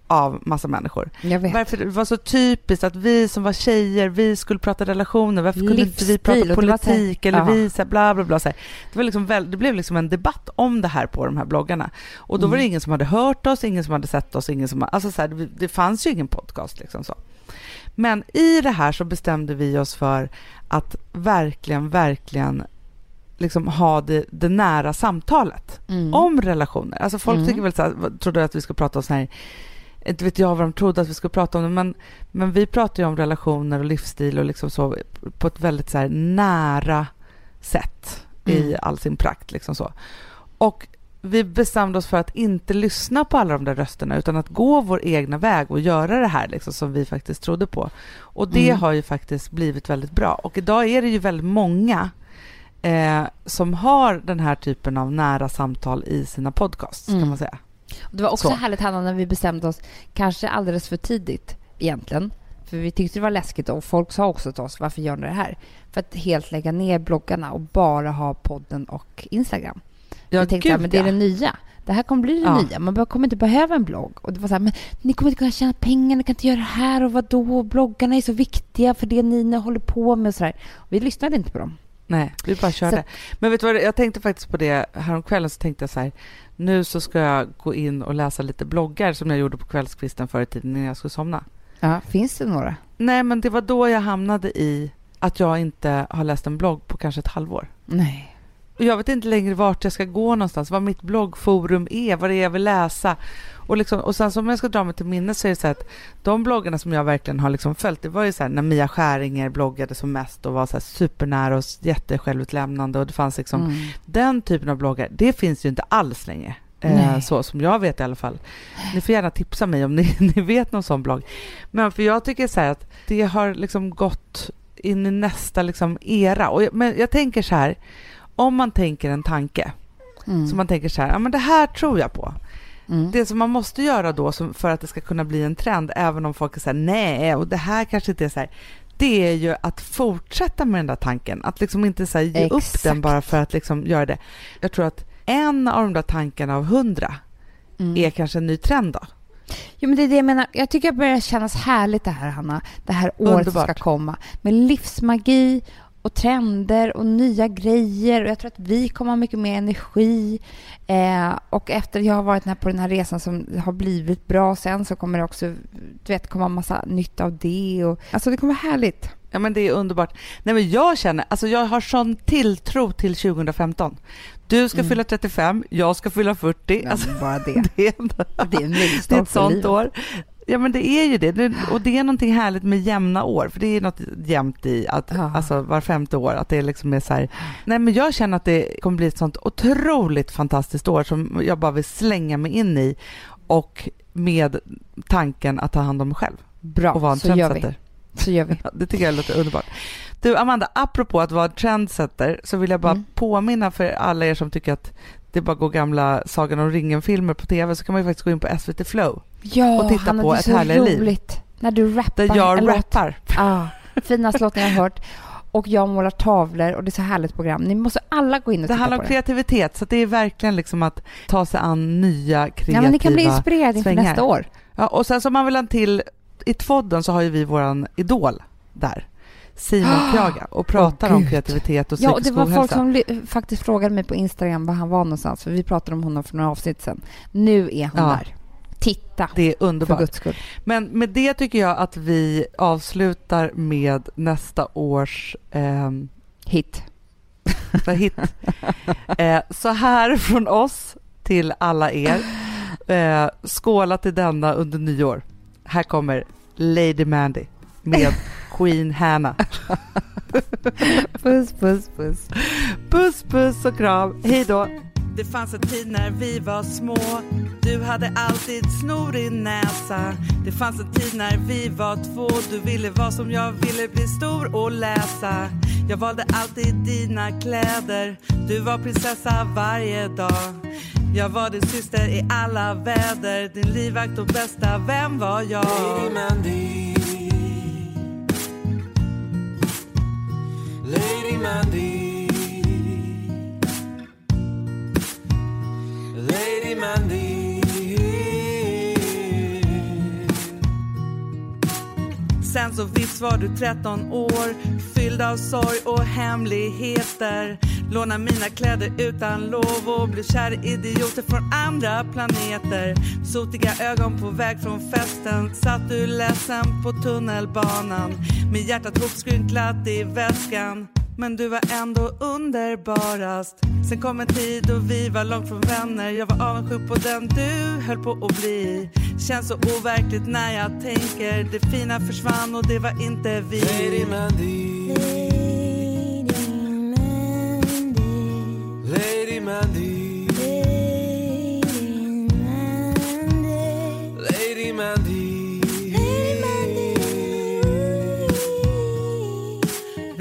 A: av massa människor. Varför det var så typiskt att vi som var tjejer, vi skulle prata relationer. Varför kunde inte vi prata politik eller
B: Ja.
A: vi så här, bla bla bla. Så här. Det, var liksom väl, det blev liksom en debatt om det här på de här bloggarna. Och då var det
B: Mm.
A: ingen som hade hört oss, ingen som hade sett oss, ingen som... Alltså så här, det, det fanns ju ingen podcast liksom så. Men i det här så bestämde vi oss för att verkligen, verkligen liksom ha det, det nära samtalet
B: Mm.
A: om relationer. Alltså folk
B: Mm.
A: tycker väl så här, trodde att vi skulle prata om sån här inte vet jag vad de trodde att vi skulle prata om det, men, men vi pratar ju om relationer och livsstil och liksom så på ett väldigt så här nära sätt i
B: Mm.
A: all sin prakt. Liksom så. Och vi bestämde oss för att inte lyssna på alla de där rösterna utan att gå vår egna väg och göra det här liksom, som vi faktiskt trodde på. Och det
B: Mm.
A: har ju faktiskt blivit väldigt bra. Och idag är det ju väldigt många eh, som har den här typen av nära samtal i sina podcasts,
B: Mm.
A: kan man säga.
B: Det var också
A: Så.
B: härligt, Hanna, när vi bestämde oss, kanske alldeles för tidigt egentligen. För vi tyckte det var läskigt och folk sa också till oss, varför gör ni det här? För att helt lägga ner bloggarna och bara ha podden och Instagram.
A: Ja,
B: vi tänkte, men det är det nya. Det här kommer bli det
A: Ja.
B: nya. Man kommer inte behöva en blogg. Och det var så här, men ni kommer inte kunna tjäna pengar, ni kan inte göra det här och vad då? Bloggarna är så viktiga för det ni håller på med och så där. Vi lyssnade inte på dem.
A: Nej, vi bara körde.
B: Så-
A: Men vet du vad, jag tänkte faktiskt på det häromkvällen så tänkte jag så här, nu så ska jag gå in och läsa lite bloggar som jag gjorde på kvällskvisten förr i tiden när jag skulle somna.
B: Ja, finns det några?
A: Nej, men det var då jag hamnade i att jag inte har läst en blogg på kanske ett halvår.
B: Nej.
A: Och jag vet inte längre vart jag ska gå någonstans, vad mitt bloggforum är, vad det är jag vill läsa. Och, liksom, och sen så om jag ska dra mig till minnes så är det så att de bloggarna som jag verkligen har liksom följt, det var ju så här när Mia Skäringer bloggade som mest och var så här supernära och jättesjälvutlämnande och det fanns liksom
B: Mm.
A: den typen av bloggar, det finns ju inte alls längre. Eh, så som jag vet i alla fall. Ni får gärna tipsa mig om ni, ni vet någon sån blogg. Men för jag tycker så här att det har liksom gått in i nästa liksom era. Och jag, men jag tänker så här, om man tänker en tanke,
B: Mm.
A: så man tänker så här, ja men det här tror jag på.
B: Mm.
A: Det som man måste göra då som, för att det ska kunna bli en trend, även om folk är så här, nej, och det här kanske inte är så här, det är ju att fortsätta med den där tanken. Att liksom inte så ge upp
B: Exakt.
A: den bara för att liksom göra det. Jag tror att en av de där tankarna av hundra
B: Mm.
A: är kanske en ny trend då.
B: Jo, men det är det jag menar. Jag tycker det börjar kännas härligt det här, Hanna. Det här året som
A: Underbart.
B: ska komma. Med livsmagi och trender och nya grejer. Och jag tror att vi kommer ha mycket mer energi. Eh, och efter jag har varit på den här resan som har blivit bra sen så kommer det också du vet, komma massa nytt av det. Och, alltså det kommer vara härligt.
A: Ja men det är underbart. Nej men jag känner, alltså jag har sån tilltro till 2015. Du ska
B: Mm.
A: fylla 35, jag ska fylla 40. Alltså,
B: bara det.
A: det, är,
B: Det är en
A: det är ett sånt
B: livet.
A: år. Ja men det är ju det. det. Och det är någonting härligt med jämna år. För det är något jämnt i att,
B: Ja.
A: alltså var femte år, att det liksom är så här. Nej men jag känner att det kommer bli ett sånt otroligt fantastiskt år som jag bara vill slänga mig in i. Och med tanken att ta hand om mig själv
B: Bra,
A: och vara en
B: så gör vi. Så gör vi.
A: Ja, Det tycker jag låter underbart. Du Amanda, apropå att vara trendsetter så vill jag bara
B: Mm.
A: påminna för alla er som tycker att det bara går gamla Sagan om ringen-filmer på tv så kan man ju faktiskt gå in på SVT Flow
B: Ja,
A: Och titta
B: Hanna,
A: på ett härligare liv.
B: roligt. När du rappar
A: där jag rappar.
B: Ah, finaste låten jag har hört. Och jag målar tavlor och det är så härligt program. Ni måste alla gå in och
A: Det
B: titta
A: handlar
B: på
A: om
B: det.
A: kreativitet så det är verkligen liksom att ta sig an nya kreativa...
B: Ja, men ni kan bli inspirerade inför nästa år.
A: Ja, och sen så om man vill ha en till, i Tvodden så har ju vi våran idol där. Simon Kraga och pratar
B: Åh,
A: om kreativitet och
B: Ja,
A: psykisk
B: och det var folk
A: ohälsa.
B: som ly- faktiskt frågade mig på Instagram var han var någonstans, för vi pratade om honom för några avsnitt sedan. Nu är hon
A: Ja.
B: där. Titta,
A: Det är underbart. Men med det tycker jag att vi avslutar med nästa års ehm,
B: Hit.
A: hit. Eh, så här från oss till alla er. Eh, skåla till denna under nyår. Här kommer Lady Mandy med Queen Hanna.
B: Puss, puss, puss.
A: Puss, puss och kram. Hej då. Det fanns en tid när vi var små. Du hade alltid snor i näsa. Det fanns en tid när vi var två. Du ville vara som jag ville bli stor och läsa. Jag valde alltid dina kläder. Du var prinsessa varje dag. Jag var din syster i alla väder. Din livvakt och bästa vän var jag.
E: Lady Mandy. Lady Mandy.
A: Så visst var du 13 år Fylld av sorg och hemligheter. Låna mina kläder utan lov och blev kär i idioter från andra planeter. Sotiga ögon på väg från festen Satt du ledsen på tunnelbanan. Med hjärtat hopskrynklat i väskan men du var ändå underbarast. Sen kom en tid då vi var långt från vänner. Jag var avundsjuk på den du höll på att bli. Känns så overkligt när jag tänker. Det fina försvann och det var inte vi.
E: Lady Mandy. Lady Mandy. Lady Mandy.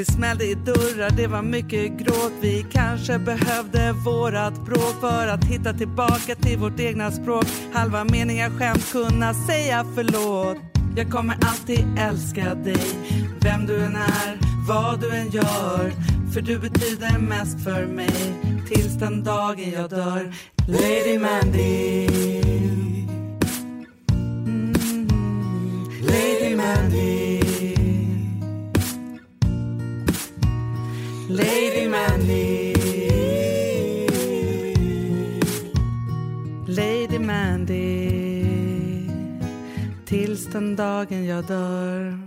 A: Vi smällde i dörrar, det var mycket gråt. Vi kanske behövde vårat bråk för att hitta tillbaka till vårt egna språk. Halva meningar skämt kunna säga förlåt. Jag kommer alltid älska dig Vem du än är, vad du än gör. För du betyder mest för mig Tills den dagen jag dör. Lady Mandy. Mm. Lady Mandy. Lady Mandy. Lady Mandy. Tills den dagen jag dör.